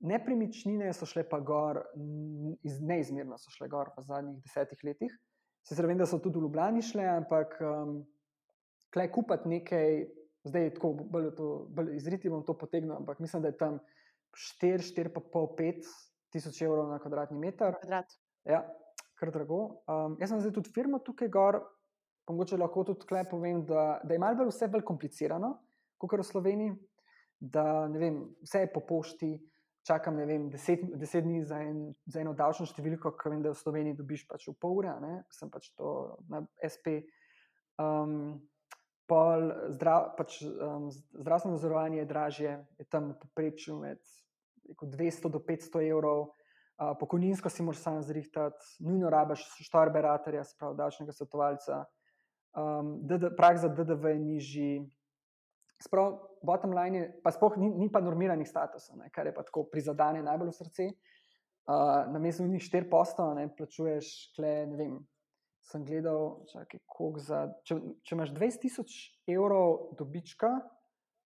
[SPEAKER 3] Nepremičnine so šle pa gor, iz, neizmerno so šle gor v zadnjih desetih letih. Sicer vem, da so tudi v Ljubljani šle, ampak um, klej kupiti nekaj, zdaj tako bolj, to, bolj izriti bom to potegnil, ampak mislim, da je tam 4, 4,5 tisoč evrov na kvadratni meter.
[SPEAKER 2] kvadrat.
[SPEAKER 3] Ja, kar drago. Um, jaz sem zdaj tudi firma tukaj gor, pa mogoče lahko tudi tukaj povem, da, da je malo bolj vse bolj komplicirano, kot v Sloveniji. Da vem, vse je po pošti, čakam ne vem, deset, deset dni za, en, za eno davčno številko, ki vem, da v Sloveniji dobiš pač v pol ure, ne? sem pač to na SP. Um, pol zdrav, pač, um, zdravstveno zavarovanje je dražje, je tam v povprečju med rekel, 200 do 500 evrov. Uh, pokojninsko si moraš sam zrihtati, nujno rabiš štarberatorja, se pravi davčnega svetovalca, um, DD, prag za DDV je nižji. Sprav, bottom line je, pa sploh ni, ni pa normiranih statusov, ne, kar je pa tako prizadene najbolj v srce. Uh, na mestu njih 4 postov, ne plačuješ, kle, ne vem. Sem gledal, čakaj, za. Če, če imaš 20 tisoč evrov dobička,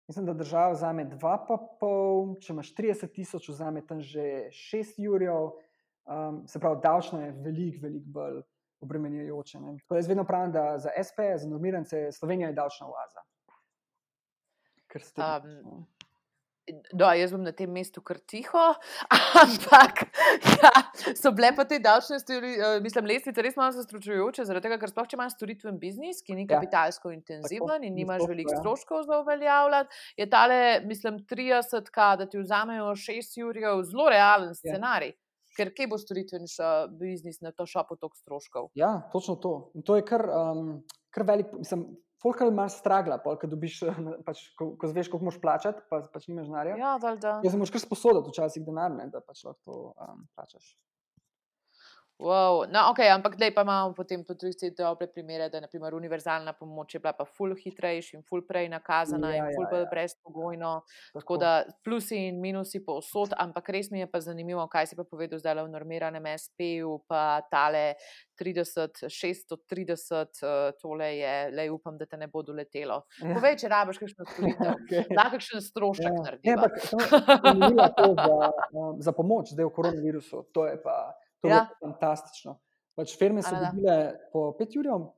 [SPEAKER 3] mislim, da država vzame 2,5, če imaš 30 tisoč, vzame tam že 6 jurjev. Um, se pravi, davčno je veliko, veliko bolj obremenjujoče. ne. Tako da jaz vedno pravim, da za SP, za normirance, Slovenija je davčna oaza. Ker ste.
[SPEAKER 2] Um, No, jaz bom na tem mestu kar tiho, ampak ja, so bile pa te davčne stvari, uh, mislim, lestvice res malo zastručujoče, zaradi tega, ker sploh če imaš storitven biznis, ki ni
[SPEAKER 3] Ja.
[SPEAKER 2] kapitalsko intenziven in
[SPEAKER 3] ni
[SPEAKER 2] nimaš veliko
[SPEAKER 3] ja.
[SPEAKER 2] stroškov za uveljavljati, je tale, mislim, 30, ka, da ti vzamejo 6 jurjev, zelo realen
[SPEAKER 3] Ja.
[SPEAKER 2] scenarij. Ker kje bo storitven biznis na to šopu toliko stroškov?
[SPEAKER 3] Ja, točno to. In to je kar, um, kar velik, mislim, Folkal imaš stragla, pol, ko dobiš, pač, ko, ko zveš, koliko moraš plačati, pa pač nimaš denarja.
[SPEAKER 2] Ja, valjda.
[SPEAKER 3] Jaz sem moraš kar sposoditi včasih denar, ne, da pač lahko to um, plačaš.
[SPEAKER 2] Wow. No, okay, ampak zdaj pa imamo potem tudi te dobre primere, da je univerzalna pomoč bila pa ful hitrejša in ful prej nakazana ja, in ful ja, ja. brezpogojno. Tako. tako da plusi in minusi povsod, ampak res mi je pa zanimivo, kaj si pa povedal zdaj v normiranem SP-ju, pa tale 30, 630, uh, tole je, le upam, da te ne bo doletelo. Ja. Povej, če rabiš kakšno storitev, okay. da kakšen strošek ja. narediš.
[SPEAKER 3] Ne, ampak to je to za, um, za pomoč zdaj v koronavirusu. To je pa. To ja. je fantastično. Pač firme so dobile po 5 ur uh,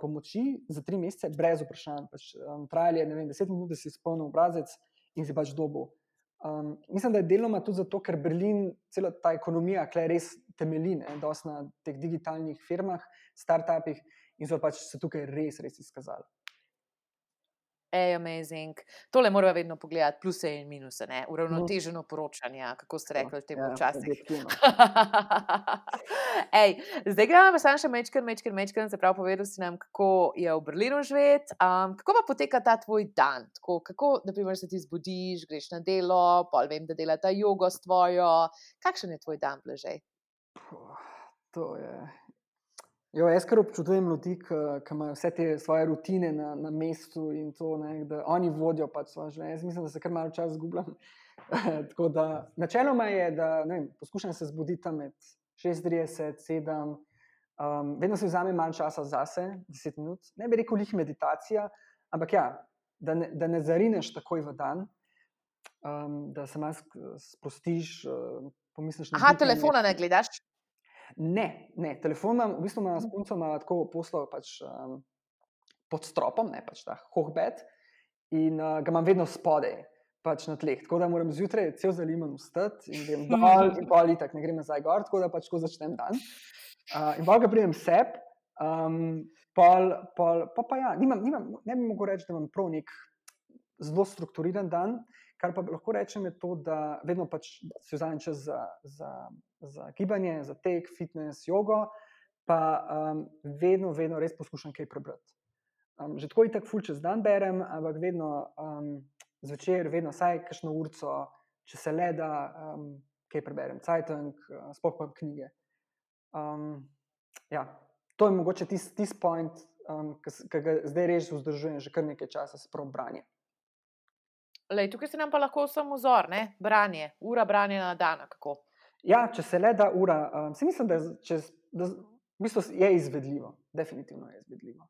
[SPEAKER 3] pomoči za 3 mesece, brez vprašanj. Pač, um, trajali je 10 minut, da si izpolnil obrazec in si pač dobil. Um, mislim, da je deloma tudi zato, ker Berlin, cela ta ekonomija, ki je res temeljina, dosti na teh digitalnih firmah, startupih in so pač se tukaj res, res izkazali.
[SPEAKER 2] Ej, amazing. Tole moramo vedno pogledati, pluse in minuse, ne? uravnoteženo poročanje, kako ste rekli, temu ja, včasih. Ej, zdaj gremo pa samo še mečken, mečken, mečken, se pravi, povedal si nam, kako je v Berlinu živeti. Um, kako pa poteka ta tvoj dan? Tako, kako, da se ti zbudiš, greš na delo, pol vem, da dela ta jogo s tvojo. Kakšen je tvoj dan, bležej?
[SPEAKER 3] To je Jo, jaz kar občudujem ljudi, ki imajo vse te svoje rutine na, na mestu in to, ne, da oni vodijo pač svoje življenje. Jaz mislim, da se kar malo časa zgubljam. Tako da načeloma je, da vem, poskušam se zbuditi tam med 6:30, 7. Um, vedno si vzamem malo časa zase, 10 minut. Ne bi rekel, jih meditacija, ampak ja, da ne, da ne zarineš takoj v dan, um, da se malo sprostiš. Uh, pomisliš,
[SPEAKER 2] Aha, telefona ne gledaš.
[SPEAKER 3] Ne, ne, telefon imam, v bistvu imam s punco tako poslal pač, um, pod stropom, ne pač ta hohbet in uh, ga imam vedno spodaj. Pač na tleh. Tako da moram zjutraj cel zaliman vstati in grem dol, in pol itak ne grem nazaj gor, tako da pač ko začnem dan. Uh, in pa ga pridem sep, um, pol, pol, pa pa ja, nimam, nimam, ne bi mogel reči, da imam prav nek zelo strukturiran dan, Kar pa lahko rečem, je to, da vedno pač si vzamem čas za, za, za gibanje, za tek, fitness, jogo, pa um, vedno, vedno res poskušam kaj prebrati. Um, že tako in tako ful čez dan berem, ampak vedno um, zvečer, vedno vsaj kakšno urco, če se le da, um, kaj preberem, Cajtung, uh, sploh pa knjige. Um, ja, to je mogoče tisti tis point, um, ki ga zdaj res vzdržujem že kar nekaj časa, spravo branje.
[SPEAKER 2] Lej, tukaj se nam pa lahko samo vzor, ne? branje, ura branja na dan. Kako?
[SPEAKER 3] Ja, če se le da ura, um, se mislim, da, če, da v bistvu je izvedljivo, definitivno je izvedljivo.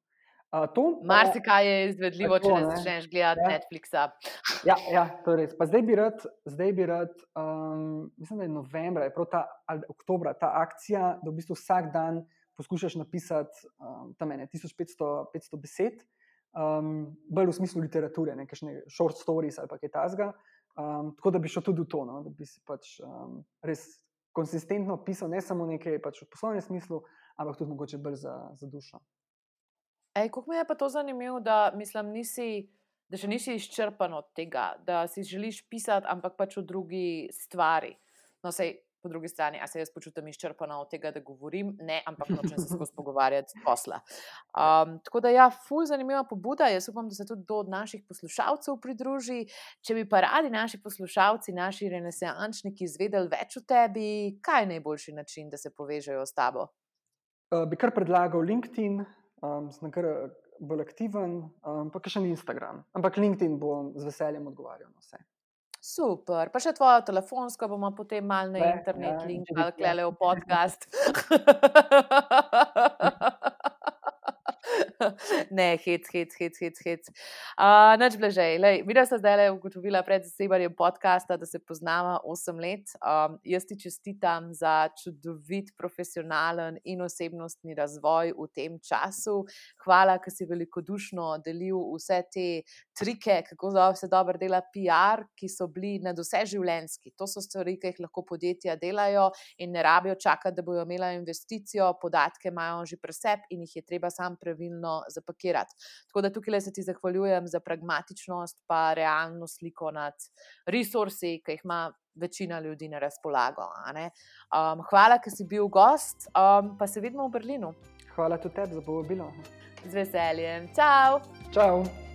[SPEAKER 3] Uh,
[SPEAKER 2] Marsikaj je izvedljivo, tako, če ne začneš gledati ja. Netflixa.
[SPEAKER 3] ja, ja, to je res. Pa zdaj bi rad, zdaj bi rad um, mislim, da je novembra, je ta, ali oktobra ta akcija, da v bistvu vsak dan poskušaš napisati um, tam 1500 besed um, bolj v smislu literature, ne kakšne short stories ali kaj tasga. Um, tako da bi šel tudi v to, no, da bi si pač um, res konsistentno pisal, ne samo nekaj pač v poslovnem smislu, ampak tudi mogoče bolj za, za dušo.
[SPEAKER 2] Kako mi je pa to zanimivo, da, mislim, nisi, da še nisi izčrpan od tega, da si želiš pisati, ampak pač v drugi stvari. No, sej, po drugi strani, a se jaz počutim izčrpana od tega, da govorim, ne, ampak nočem se skozi pogovarjati posla. Um, tako da, ja, ful, zanimiva pobuda. Jaz upam, da se tudi do naših poslušalcev pridruži. Če bi pa radi naši poslušalci, naši renesančniki izvedeli več o tebi, kaj je najboljši način, da se povežejo s tabo?
[SPEAKER 3] Uh, bi kar predlagal LinkedIn, um, sem kar bolj aktiven, um, pa še Instagram. Ampak LinkedIn bom z veseljem odgovarjal na vse.
[SPEAKER 2] Super, pa še tvojo telefonsko bomo potem mal na internet, ja, link ali klele v podcast. ne, hit, hit, hit, hit. hit. Uh, Nač bležej. Videla sem zdaj le ugotovila pred zasebanjem podcasta, da se poznava 8 let. Um, jaz ti čestitam za čudovit profesionalen in osebnostni razvoj v tem času. Hvala, ker si velikodušno delil vse te trike, kako se dobro dela PR, ki so bili na vse življenjski. To so stvari, ki jih lahko podjetja delajo in ne rabijo čakati, da bojo imela investicijo, podatke imajo že preseb in jih je treba sam pravilno zapakirati. Tako da tukaj se ti zahvaljujem za pragmatičnost, pa realno sliko nad resursi, ki jih ima večina ljudi na razpolago. Um, hvala, ker si bil gost, um, pa se vidimo v Berlinu.
[SPEAKER 3] Hvala tudi tebi za povabilo.
[SPEAKER 2] Z veseljem. Ciao!
[SPEAKER 3] Ciao!